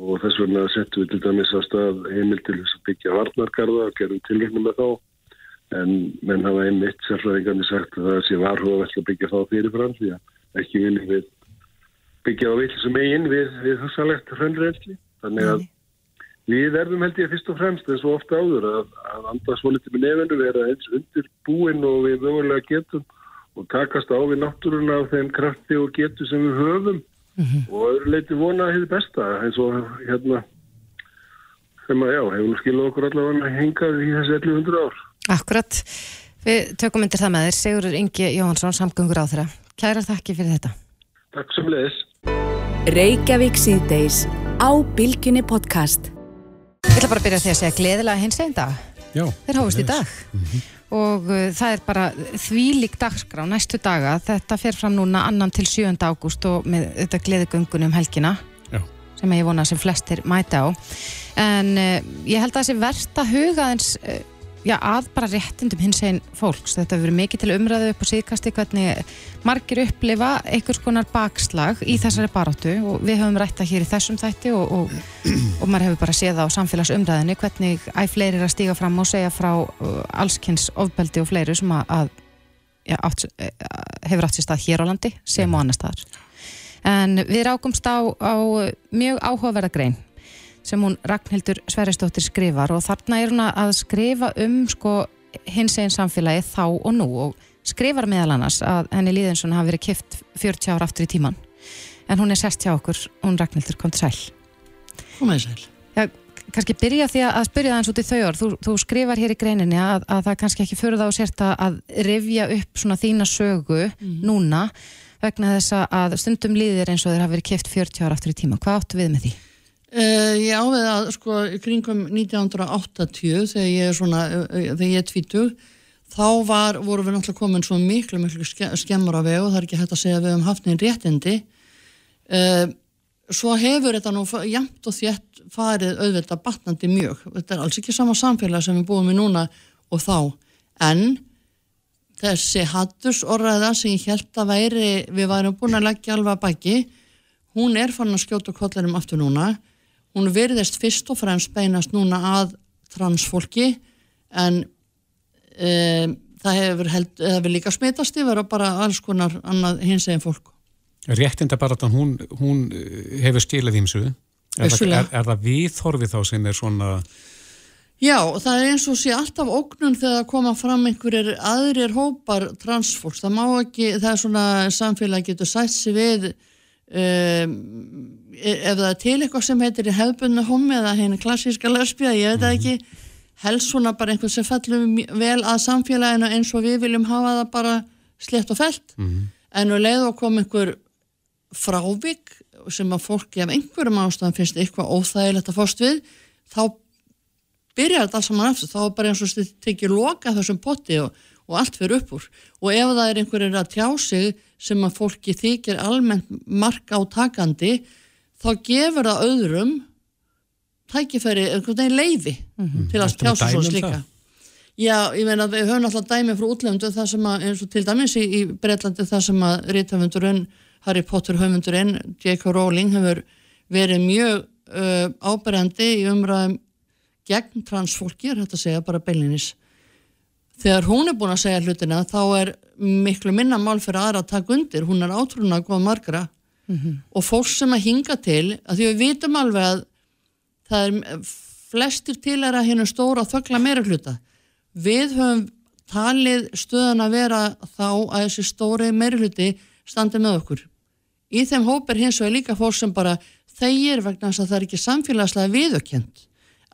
Og þess vegna settum við til dæmis að stað heimil til þess að byggja varnargarða og gerum tilvægna með þá. En menn hafa einmitt sérfræðingarnir sagt að það sé varhuga að byggja þá fyrirfram því að ekki viljum við byggja á villisum eigin við, við hugsanlegt hrönnreynsli þannig að við verðum held ég fyrst og fremst eins og ofta áður að, að anda svo litið með nefndu vera eins undir búin og við mögulega getum og takast á við náttúruna af þeim krafti og getu sem við höfum. Og öðru leiti vona að hefði besta eins og hérna sem að já, hefur nú skilað okkur allavega hengað í þessi 1100 ár. Akkurat, við tökum undir það með þér Sigurður Ingi Jóhansson, samgöngur á þeirra Kæra þakki fyrir þetta. Takk sem leiðis. Reykjavík síðdeis á Bilginni podcast. Ég ætla bara að byrja því að segja gleðilega hins einn dag. Já. Þeir hófust í dag og uh, það er bara þvílík dagskrá næstu daga, þetta fer fram núna annan til 7. ágúst og með þetta gleðigöngun um helgina Já. sem ég vona sem flestir mæta á en uh, ég held að þessi versta huga eins uh, já, að bara réttindum hins einn fólks. Þetta hefur verið mikið til umræðu upp á síðkasti hvernig margir upplifa einhvers konar bakslag í þessari baráttu og við höfum rætta hér í þessum þætti og, og, og maður hefur bara séð á samfélagsumræðinu hvernig æg fleiri er að stíga fram og segja frá uh, allskynns ofbeldi og fleiri sem að, já, átt, hefur átt sér stað hér á landi sem og annar staðar. En við rákumst á, á mjög áhugaverða grein sem hún Ragnhildur Sveristóttir skrifar og þarna er hún að skrifa um sko hins einn samfélagi þá og nú og skrifar meðal annars að henni Líðinsson hafi verið kipt 40 ára aftur í tíman en hún er sest hjá okkur, hún Ragnhildur kom til sæl. Kom með sæl. Já, kannski byrja því að spyrja það eins út í þau orð. Þú, þú skrifar hér í greininni að, að það kannski ekki fyrir þá sért að rifja upp svona þína sögu mm. núna vegna þess að stundum líðir eins og þeir hafi verið kipt 40 ára aftur í tíma hvað áttu við með því? Uh, ég ávið að sko kringum 1980 þegar ég er svona uh, þegar ég er tvítug þá var, voru við náttúrulega komin svo miklu miklu skemmur á veg og það er ekki hægt að segja að við hefum haft einn réttindi. Uh, svo hefur þetta nú jæmt og þétt farið auðvitað batnandi mjög. Þetta er alls ekki sama samfélag sem við búum í núna og þá. En þessi hattusorraða sem ég held að væri við værum búin að leggja alveg að baki hún er fann að skjóta kollinum aftur núna hún virðist fyrst og fremst beinast núna að transfólki en um, það hefur, held, hefur líka smitast yfir og bara alls konar annað hins eginn fólk. Réttinda bara að hún, hún eh, hefur stílað ímsu. Er, er, er það viðhorfið þá sem er svona... Já, það er eins og sé alltaf ógnun þegar koma fram einhverjir aðrir hópar transfólks. Það má ekki, það er svona samfélag getur sætt sér við um, ef það er til eitthvað sem heitir í hefðbunnu homi eða henni klassíska lesbíða, ég veit það ekki helst svona bara einhvern sem fellum vel að samfélaginu eins og við viljum hafa það bara slett og fellt. Mm -hmm. en við leiðum að koma einhver frávik sem að fólki af einhverjum ástæðan finnst eitthvað óþægilegt að fórst við þá byrjar þetta saman eftir, þá er bara eins og þetta tekið loka þessum potti og, og allt fyrir upp úr. Og ef það er einhverjir að tjá sig sem að fólki þykir almennt marka á takandi þá gefur það öðrum tækifæri, einhvern veginn leiði mm -hmm. til að tjása svo slíka það? Já, ég meina við höfum alltaf dæmi frá útlöndu það sem að, eins og til dæmis í, í Breitlandi það sem að rítafundurinn Harry Potter höfundurinn, J.K. Rowling hefur verið mjög uh, áberandi í umræðum gegn transfólki, er þetta að segja bara beilinis. Þegar hún er búin að segja hlutina þá er miklu minna mál fyrir aðra að taka undir, hún er átrúna að góða margra mm -hmm. og fólk sem að hinga til að því við vitum alveg að það er flestir til er að hérna stóra þöggla meira hluta við höfum talið stöðan að vera þá að þessi stóri meira hluti standi með okkur í þeim hóp er hins vegar líka fólk sem bara þeir vegna að það er ekki samfélagslega viðökjent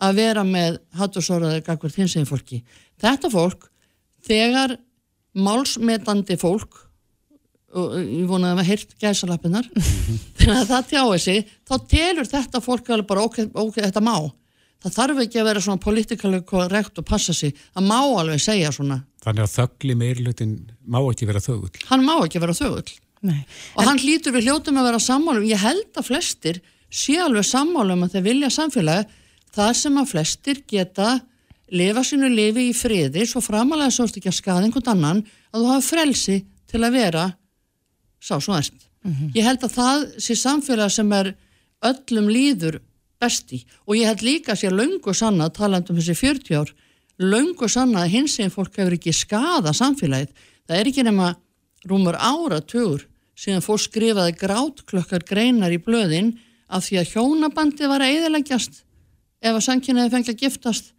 að vera með hattursóraður gagvart hins eginn fólki þetta fólk þegar málsmetandi fólk og ég vonaði að maður heirt gæsalappinar þannig að það tjáði sig. Þá telur þetta fólk alveg bara ok, ok, þetta má. Það þarf ekki að vera svona politíkali korrekt og passa sig, það má alveg segja svona. Þannig að þöggli meirlutin má ekki vera þögull. Hann má ekki vera þögull. Og en... hann hlýtur við hljótum að vera sammálum ég held að flestir sé alveg sammálum að þeir vilja samfélagi það sem að flestir geta lifa sínu lifi í friði svo framalega svo ekki að skaða einhvern annan að þú hafa frelsi til að vera sá svo næst. Mm -hmm. Ég held að það sé samfélag sem er öllum líður besti og ég held líka að sé laungu sanna, talandum þessi 40 ár, laungu sanna að hins eginn fólk hefur ekki skada samfélagið. Það er ekki nema rúmur áratögur síðan fólk skrifaði grátklokkar greinar í blöðin af því að hjónabandi var að eðaleggjast ef að sannkynnaði fengi að giftast.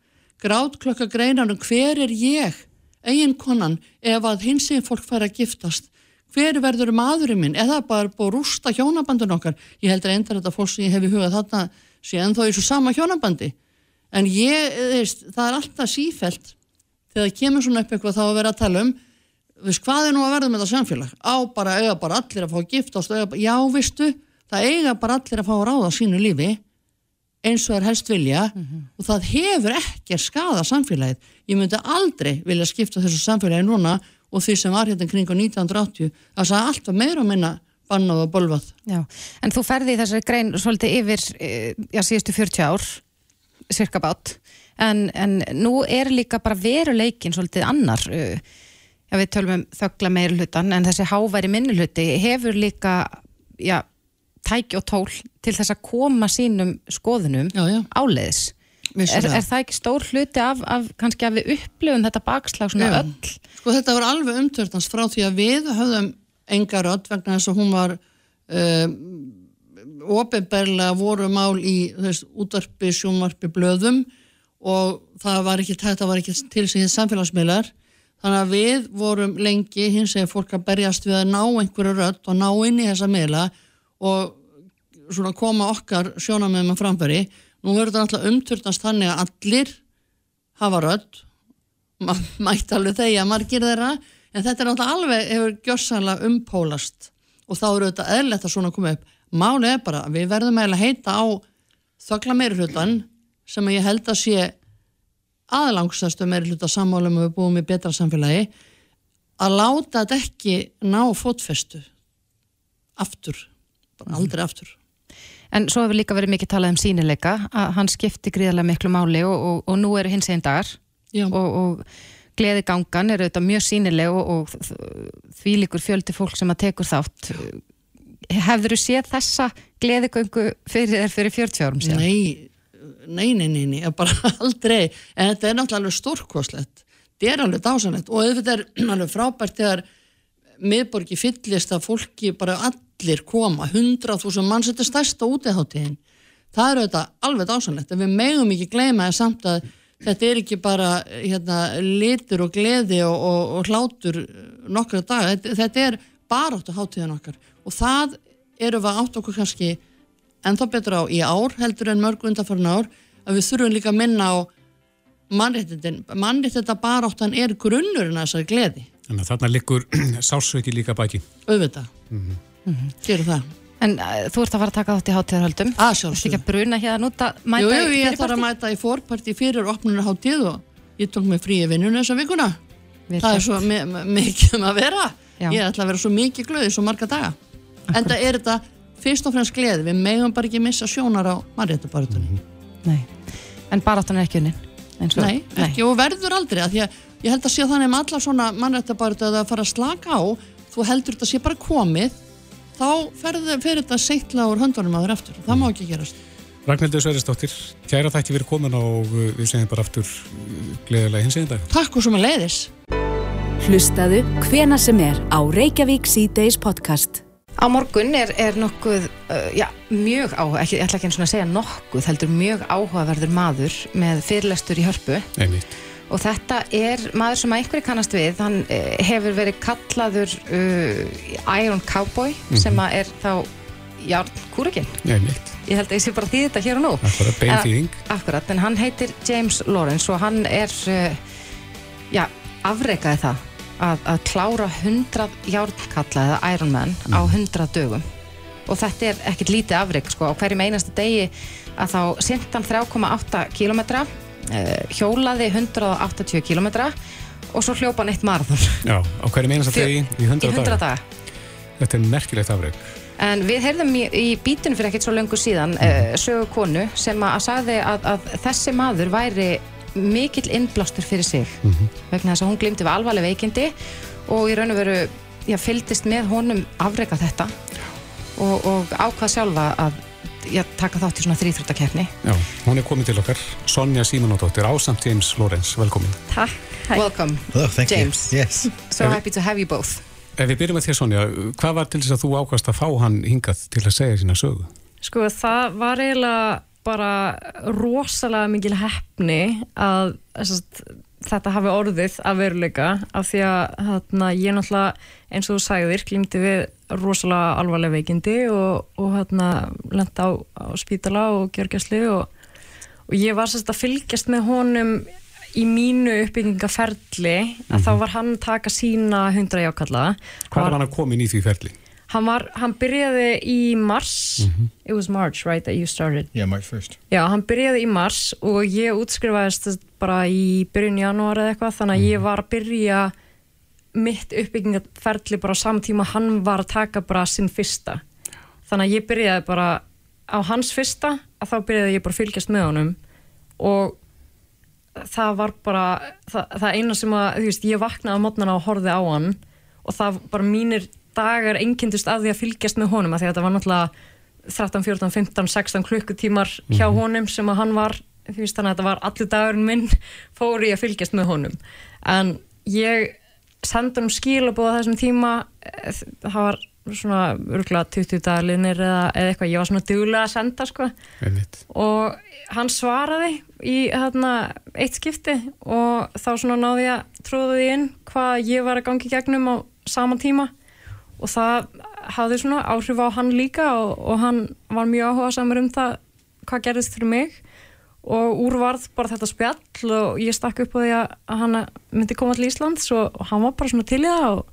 Grátklokkar greinar um hver er ég, eigin konan, ef að hins eginn fólk fær að giftast hver verður maðurinn minn? Eða bara búið að rústa hjónabandun okkar? Ég held að endar þetta fólk sem ég hef í huga þarna en þá er svo sama hjónabandi. En ég, þeist, það er alltaf sífælt þegar það kemur svona upp eitthvað þá að vera að tala um viðst, hvað er nú að verða með þetta samfélag? Á bara eiga bara allir að fá giftast eiga, já, vistu, það eiga bara allir að fá að ráða sínu lífi eins og er helst vilja mm -hmm. og það hefur ekki að skada samfélagið. Ég myndi aldrei vilja skipta þessu samfélagi núna og því sem var hérna kring á 1980 það sagði alltaf meira og minna bannað og bolvað. Já, en þú ferði í þessari grein svolítið yfir, eh, já, síðustu 40 ár, cirka bát, en, en nú er líka bara veruleikin svolítið annar, eh, já, við tölum um þögla meiri hlutan, en þessi háværi minni hluti hefur líka, já, tæki og tól til þess að koma sínum skoðunum Já, já. áleiðis. Er, er það ekki stór hluti af, af kannski að við upplifum þetta bakslag svona Já. öll? Sko þetta var alveg umtörtans frá því að við höfðum enga rödd vegna þess að hún var um, ofinberlega voru mál í þess, útvarpi, sjónvarpi, blöðum og það var ekki, þetta var ekki til sig samfélagsmiðlar þannig að við vorum lengi hins eða fólk að berjast við að ná einhverju rödd og ná inn í þessa miðla og svona koma okkar sjónamöðum að framfæri nú verður þetta alltaf umtörtast þannig að allir hafa rödd. Ma mætti alveg þegja margir þeirra en þetta er náttúrulega alveg hefur gjörsanlega umpólast. Og þá eru þetta eðlert að svona koma upp. Málið er bara við verðum eiginlega að heita á þögla meiri hlutan sem ég held að sé aðlangsastu meiri hluta sammálum og við búum í betra samfélagi að láta þetta ekki ná fótfestu. Aftur, bara aldrei aftur En svo hefur líka verið mikið talað um sínileika að hann skipti gríðarlega miklu máli og, og, og nú eru hins einn dagar og, og gleði gangan eru þetta mjög sínileg og, og því líkur fjöldi fólk sem að tekur þátt hefur þú séð þessa gleðigöngu fyrir þér fyrir 40 árum síðan? Nei, nei, nei, nei, nei, bara aldrei. En þetta er náttúrulega stórkoslegt. Þetta er alveg dásanlegt og auðvitað er alveg frábært þegar miðborgi fyllist að fólki bara allir koma, 100.000 manns, þetta er stærsta útiháttíðin. Það er auðvitað alveg dásanlegt en við megum ekki gleyma það samt að þetta er ekki bara hérna, litur og gleði og, og, og hlátur nokkra daga, þetta, þetta er baráttu háttíðin okkar og það eru við átt okkur kannski ennþá betur á í ár heldur en mörg undanfarn ár að við þurfum líka að minna á mannréttindin. Mannréttinda baráttan er grunnurinn að þessari gleði, Þannig að þarna liggur sásveiki líka baki. Auðvitað gerum það. En uh, þú ert að fara að taka þátt í hátíðarhöldum. Að Þetta ekki að bruna hérna út að mæta Jú, jú, í ég fyrirpartí? þarf að mæta í fórparti fyrir opnunarháttíð og ég tók mig frí í vinnunum þessa vikuna. Vel það er svo mi- mi- mikið um að vera. Já. ég ætla að vera svo mikið glöð í svo marga daga. En það er þetta fyrst og fremst gleði. Við megum bara ekki missa sjónar á mannréttabartunni Nei, en baráttan er ekki unnin eins og- Nei, ekki og verður aldrei að ég held að sé þannig með alla svona mannrættabartu að það fara að slaka á. Þú heldur þetta sé bara komið þá fer þetta seitla úr höndunum að þér aftur, það má ekki gerast Ragnhildur Sveristóttir, kæra þætti fyrir komin og uh, við segjum bara aftur uh, gleðilega hins einn dag. Takk og svo með leiðis Hlustaðu hvena sem er á Reykjavík C-Days podcast. Á morgun er, er nokkuð, uh, já, mjög áhuga, ekki, ég ætla ekki eins og að segja nokkuð, heldur mjög áhugaverður maður með fyrirlestur í hörpu Einmitt. Og þetta er maður sem einhverju kannast við, hann uh, hefur verið kallaður uh, Iron Cowboy sem að er þá Járn Kúrikinn. Ég held að ég sé bara því þetta hér og nú. Bara beinþýðing. Akkurat, en hann heitir James Lawrence og hann er, uh, já, afreikaði það að, að klára 100 járnkalla eða Ironman á 100 dögum. Og þetta er ekkit lítið afreik, sko, á hverjum einasta degi að þá sint hann 3,8 kilometra, hjólaði 180 kilometra og svo hljópa hann eitt marathon. Já, á hverjum einasta Fjö- degi í 100, í 100 daga. Þetta er merkilegt afreg. En við heyrðum í, í bítinu fyrir ekkert svo löngu síðan uh, sögu konu sem að, að sagði að, að þessi maður væri mikill innblástur fyrir sig. Vegna þess að hún glimti við alvarleg veikindi og í raun og veru já, fylgdist með honum afreka þetta. Og, og ákvað sjálfa að já, taka þátt í svona þrýþróttakeppni Já, hún er komin til okkar, Sonja Símonóttir, ásamt James Lawrence, velkomin. Takk. Hæ. Welcome, Oh, thank James. you. Yes. so happy to have you both Ef við byrjum með þér, Sonja, hvað var til þess að þú ákvæmst að fá hann hingað til að segja sína sögu? Sko það var eiginlega bara rosalega mikil hefni að þessast, þetta hafi orðið að veruleika af því að hérna, ég náttúrulega eins og þú sagðir glýmdi við rosalega alvarlega veikindi og, og hérna lenda á, á spítala og gjörgjastli og, og ég var sérst að fylgjast með honum í mínu uppbyggingaferli að þá var hann taka sína hundra jákalla. Hvað var hann að komin í því ferli? Hann, var, hann byrjaði í mars. It was March, right, that you started? Yeah, March 1st. Já, hann byrjaði í mars og ég útskrifaðist bara í byrjun janúar eða eitthvað þannig að ég var að byrja mitt uppbyggingarferli bara á saman tíma hann var að taka bara sinn fyrsta. Þannig að ég byrjaði bara á hans fyrsta að þá byrjaði ég bara að fylgjast með honum. Og það var bara það, það eina sem að, þú veist, ég vaknaði á mótnana og horfið á hann. Og það bara mínir dagar einkindust af því að fylgjast með honum að því að þetta var náttúrulega 13, 14, 15, 16 klukkutímar hjá honum sem að hann var þú veist þannig að þetta var allir dagurinn minn fór ég að fylgjast með honum. En ég sendi honum skilabóð á þessum tíma eh, það var svona örgulega 20 dagarlinir eða, eða eitthvað, ég var svona duglega að senda sko. Einmitt. og hann svaraði í þarna, eitt skipti og þá svona náði ég að tróða því inn hvað ég var að gangi gegnum á sama tíma. Og það hafði svona áhrif á hann líka og, og hann var mjög áhuga samar um það hvað gerðist fyrir mig og úr varð bara þetta spjall og ég stakk upp á því að hann myndi koma til Íslands og, hann var bara svona til í það og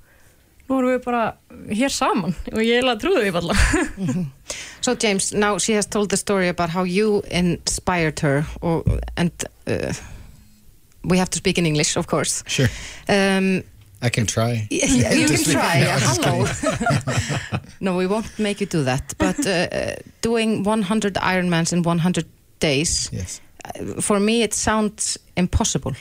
nú erum við bara hér saman og ég er að trúði því bara So James, now she has told the story about how you inspired her or, and uh, we have to speak in English, of course. Sure. Um, I can try. Yeah, you can try. No, Hello. no, we won't make you do that. But uh, doing 100 Ironmans in 100 days, Yes. uh, for me, it sounds impossible.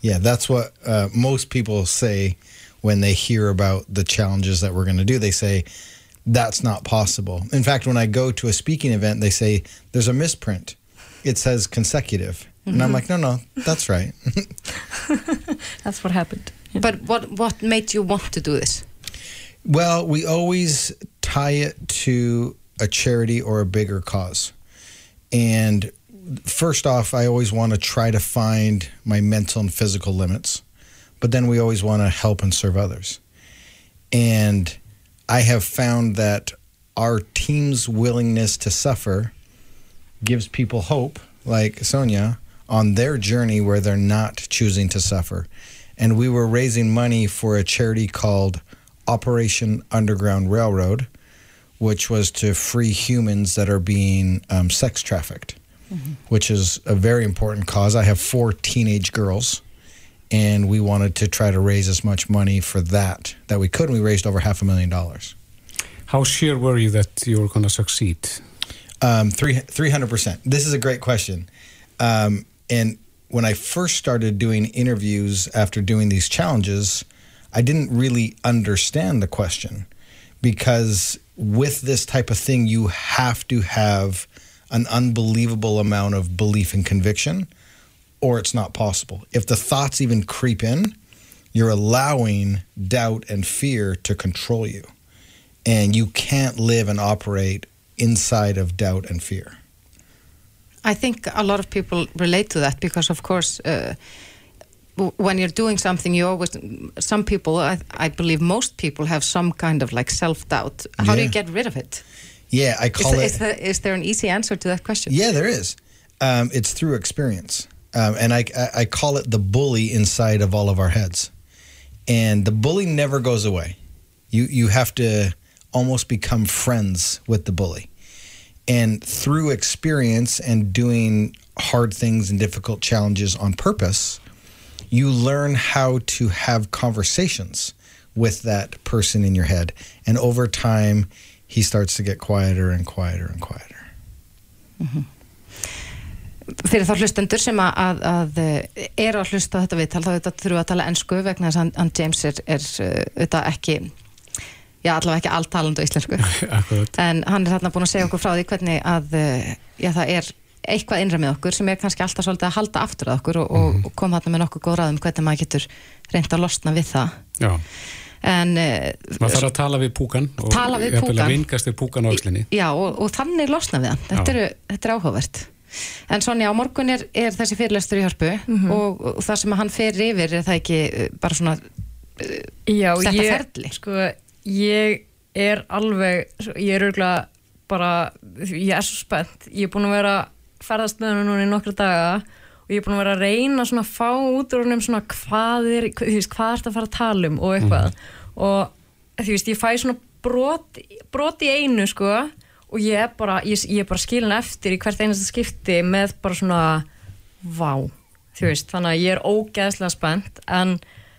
Yeah, that's what uh, most people say when they hear about the challenges that we're going to do. They say, that's not possible. In fact, when I go to a speaking event, they say, there's a misprint. It says consecutive. And I'm like, no, no, that's right. That's what happened. But what, what made you want to do this? Well, we always tie it to a charity or a bigger cause. And first off, I always want to try to find my mental and physical limits, but then we always want to help and serve others. And I have found that our team's willingness to suffer gives people hope, like Sonia, on their journey where they're not choosing to suffer. And we were raising money for a charity called Operation Underground Railroad, which was to free humans that are being um, sex trafficked, which is a very important cause. I have four teenage girls, and we wanted to try to raise as much money for that that we could. And we raised over half a million dollars. How sure were you that you were going to succeed? Um, three, 300%. This is a great question. Um, and when I first started doing interviews after doing these challenges, I didn't really understand the question because with this type of thing, you have to have an unbelievable amount of belief and conviction, or it's not possible. If the thoughts even creep in, you're allowing doubt and fear to control you. And you can't live and operate inside of doubt and fear. I think a lot of people relate to that because, of course, uh, when you're doing something, you always, some people, I, I believe most people have some kind of like self doubt. How do you get rid of it? Yeah, I Is, call there- it. is, there, is there an easy answer to that question? Yeah, there is. Um, it's through experience, um, and I, I I call it the bully inside of all of our heads, and the bully never goes away. You you have to almost become friends with the bully, and through experience and doing hard things and difficult challenges on purpose, you learn how to have conversations with that person in your head, and over time, he starts to get quieter and quieter and quieter. Fyrir þá hlustendur sem að, að, að eh, eru að hlusta á þetta viðtal, þá þetta þurfum við að tala ennsku vegna þess að hann- hann James er, er uh, auðvitað ekki, já allavega ekki alltalandu íslensku. En hann er þarna búin að segja okkur frá því hvernig að uh, já, það er eitthvað innra með okkur sem er kannski alltaf svolítið að halda aftur að okkur og, Mhm. og koma þarna með nokkuð góð ráðum hvernig maður getur reynd að losna við það. Já, En uh, maður þarf að tala við púkan og Tala við að vingast við púkan á öxlinni. já, og, og þannig losna við hann. Þetta, eru, þetta er áhugavert. En Sonja, á morgun er, er þessi fyrirlestur í hörpu og, og það sem hann fer yfir er það ekki uh, bara svona Já, Þetta ég, ferli. Sko, ég er alveg, ég er örgulega bara, ég er svo spennt. Ég er búin að vera að ferðast með hennu núna í nokkra daga og ég er búin að vera að reyna svona að fá út úr hennum svona hvað er, þú veist, hvað er þetta að fara að tala um og eitthvað. Og þú veist, ég fæ svona brot, brot í einu, sko, og ég er bara, ég, ég er bara skilin eftir í hvert einasta skipti með bara svona, vá, þú veist, þannig að ég er ógeðslega spennt, en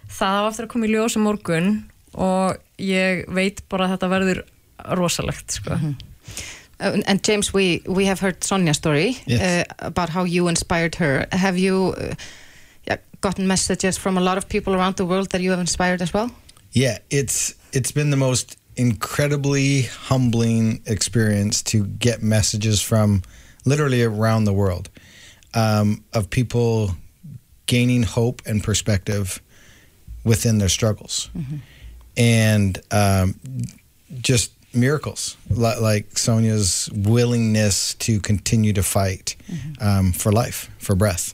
það á aftur að koma í ljós um morgun og ég veit bara að þetta verður rosalegt sko. Uh, and James, we, we have heard Sonja's story Yes. uh, about how you inspired her. Have you uh, gotten messages from a lot of people around the world that you have inspired as well? Yeah, it's it's been the most incredibly humbling experience to get messages from literally around the world um, of people gaining hope and perspective within their struggles, and um, just miracles like Sonia's willingness to continue to fight um, for life, for breath.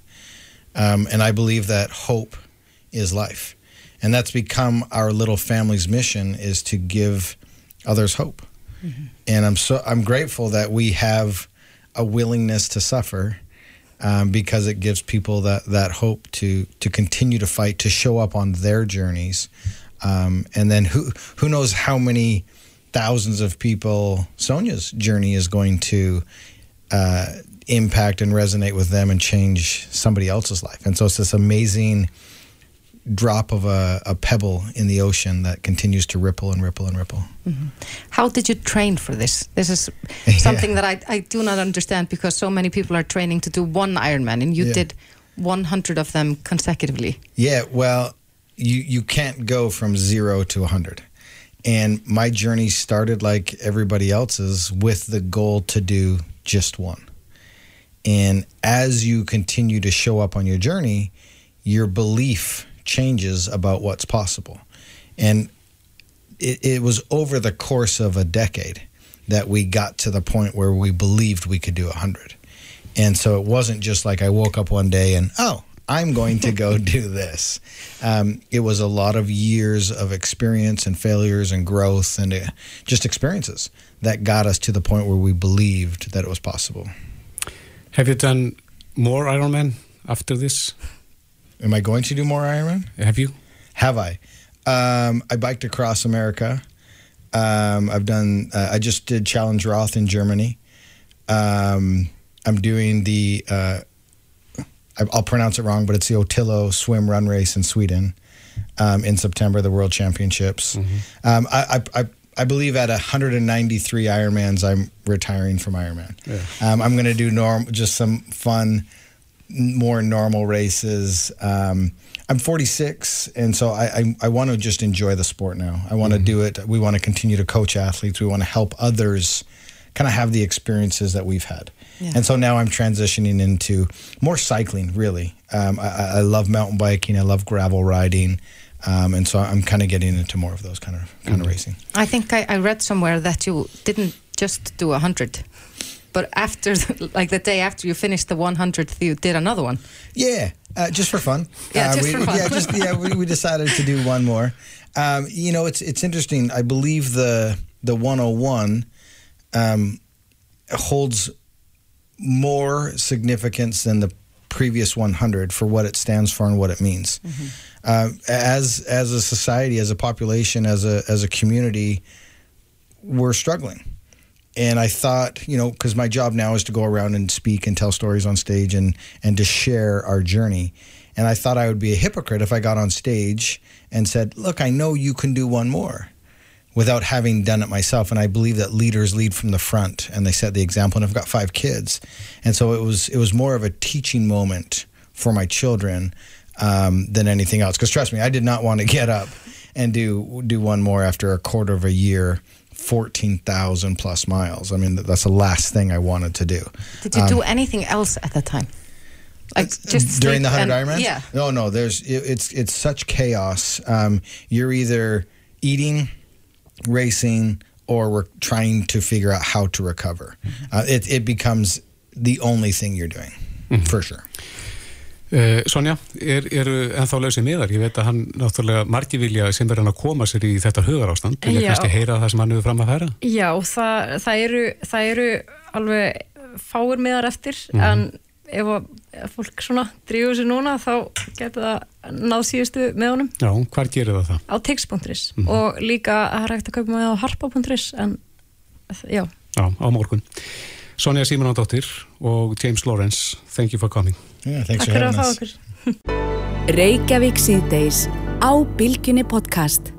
Um, and I believe that hope is life. And that's become our little family's mission is to give others hope. And I'm so I'm grateful that we have a willingness to suffer um, because it gives people that, that hope to to continue to fight, to show up on their journeys. Um, and then who who knows how many thousands of people Sonia's journey is going to uh, impact and resonate with them and change somebody else's life. And so it's this amazing drop of a, a pebble in the ocean that continues to ripple and ripple and ripple. How did you train for this? This is something that I, I do not understand because so many people are training to do one Ironman and you Yeah. did 100 of them consecutively. Yeah, well, you you can't go from zero to a hundred, and my journey started like everybody else's with the goal to do just one. And as you continue to show up on your journey, your belief changes about what's possible, and it, it was over the course of a decade that we got to the point where we believed we could do a hundred. And so it wasn't just like I woke up one day and, oh, I'm going to go do this. Um, it was a lot of years of experience and failures and growth and uh, just experiences that got us to the point where we believed that it was possible. Have you done more Ironman after this? Am I going to do more Ironman? Have you? Have I? Um, I biked across America. Um, I've done. Uh, I just did Challenge Roth in Germany. Um, I'm doing the. Uh, I'll pronounce it wrong, but it's the Otillo swim run race in Sweden um, in September, the World Championships. Um, I, I, I, believe at 193 Ironmans, I'm retiring from Ironman. Um, I'm going to do norm, just some fun, more normal races. Um, I'm 46, and so I, I, I want to just enjoy the sport now. I want to do it. We want to continue to coach athletes. We want to help others kind of have the experiences that we've had. Yeah. And so now I'm transitioning into more cycling, really. Um, I, I I love mountain biking, I love gravel riding. Um, and so I'm kind of getting into more of those kind of kind of racing. I think I, I read somewhere that you didn't just do a 100, but after, the, like the day after you finished the 100th, you did another one. Yeah, uh, just for fun. Yeah, uh, just we, for fun. Yeah, just yeah. We, we decided to do one more. Um, you know, it's it's interesting. I believe the the 101 um, holds more significance than the previous 100 for what it stands for and what it means. Uh, as as a society, as a population, as a as a community, we're struggling. And I thought, you know, because my job now is to go around and speak and tell stories on stage and and to share our journey. And I thought I would be a hypocrite if I got on stage and said, "Look, I know you can do one more." Without having done it myself. And I believe that leaders lead from the front, and they set the example. And I've got five kids, and so it was it was more of a teaching moment for my children um, than anything else. Because trust me, I did not want to get up and do do one more after a quarter of a year. 14,000 plus miles. I mean, that's the last thing I wanted to do. Did you Um, do anything else at that time? Like just during the 100 and- Ironmans? Yeah. No, no, there's it, it's it's such chaos. Um, you're either eating, racing, or we're trying to figure out how to recover. Mm-hmm. Uh, it it becomes the only thing you're doing, for sure. Uh, Sonja, er, eru ennþá lausið miðar? Ég veit að hann náttúrulega margi vilja sem verður hann að koma sér í þetta hugar ástand vilja Já. kannski heyra það sem hann hefur fram að færa Já, það, það, eru, það eru alveg fáir miðar eftir en ef, að, ef fólk svona drífur sér núna þá getur það náð síðustu með honum Já, hvar gerir það það? á tix.is og líka það er hægt að kaupa með á harpa.is en já, Já, á morgun Sonja Símonandóttir og James Lawrence Thank you for coming Yeah, thanks takk for fyrir having að fá us. okkur Reykjavík síðdeis á Bilginni podcast.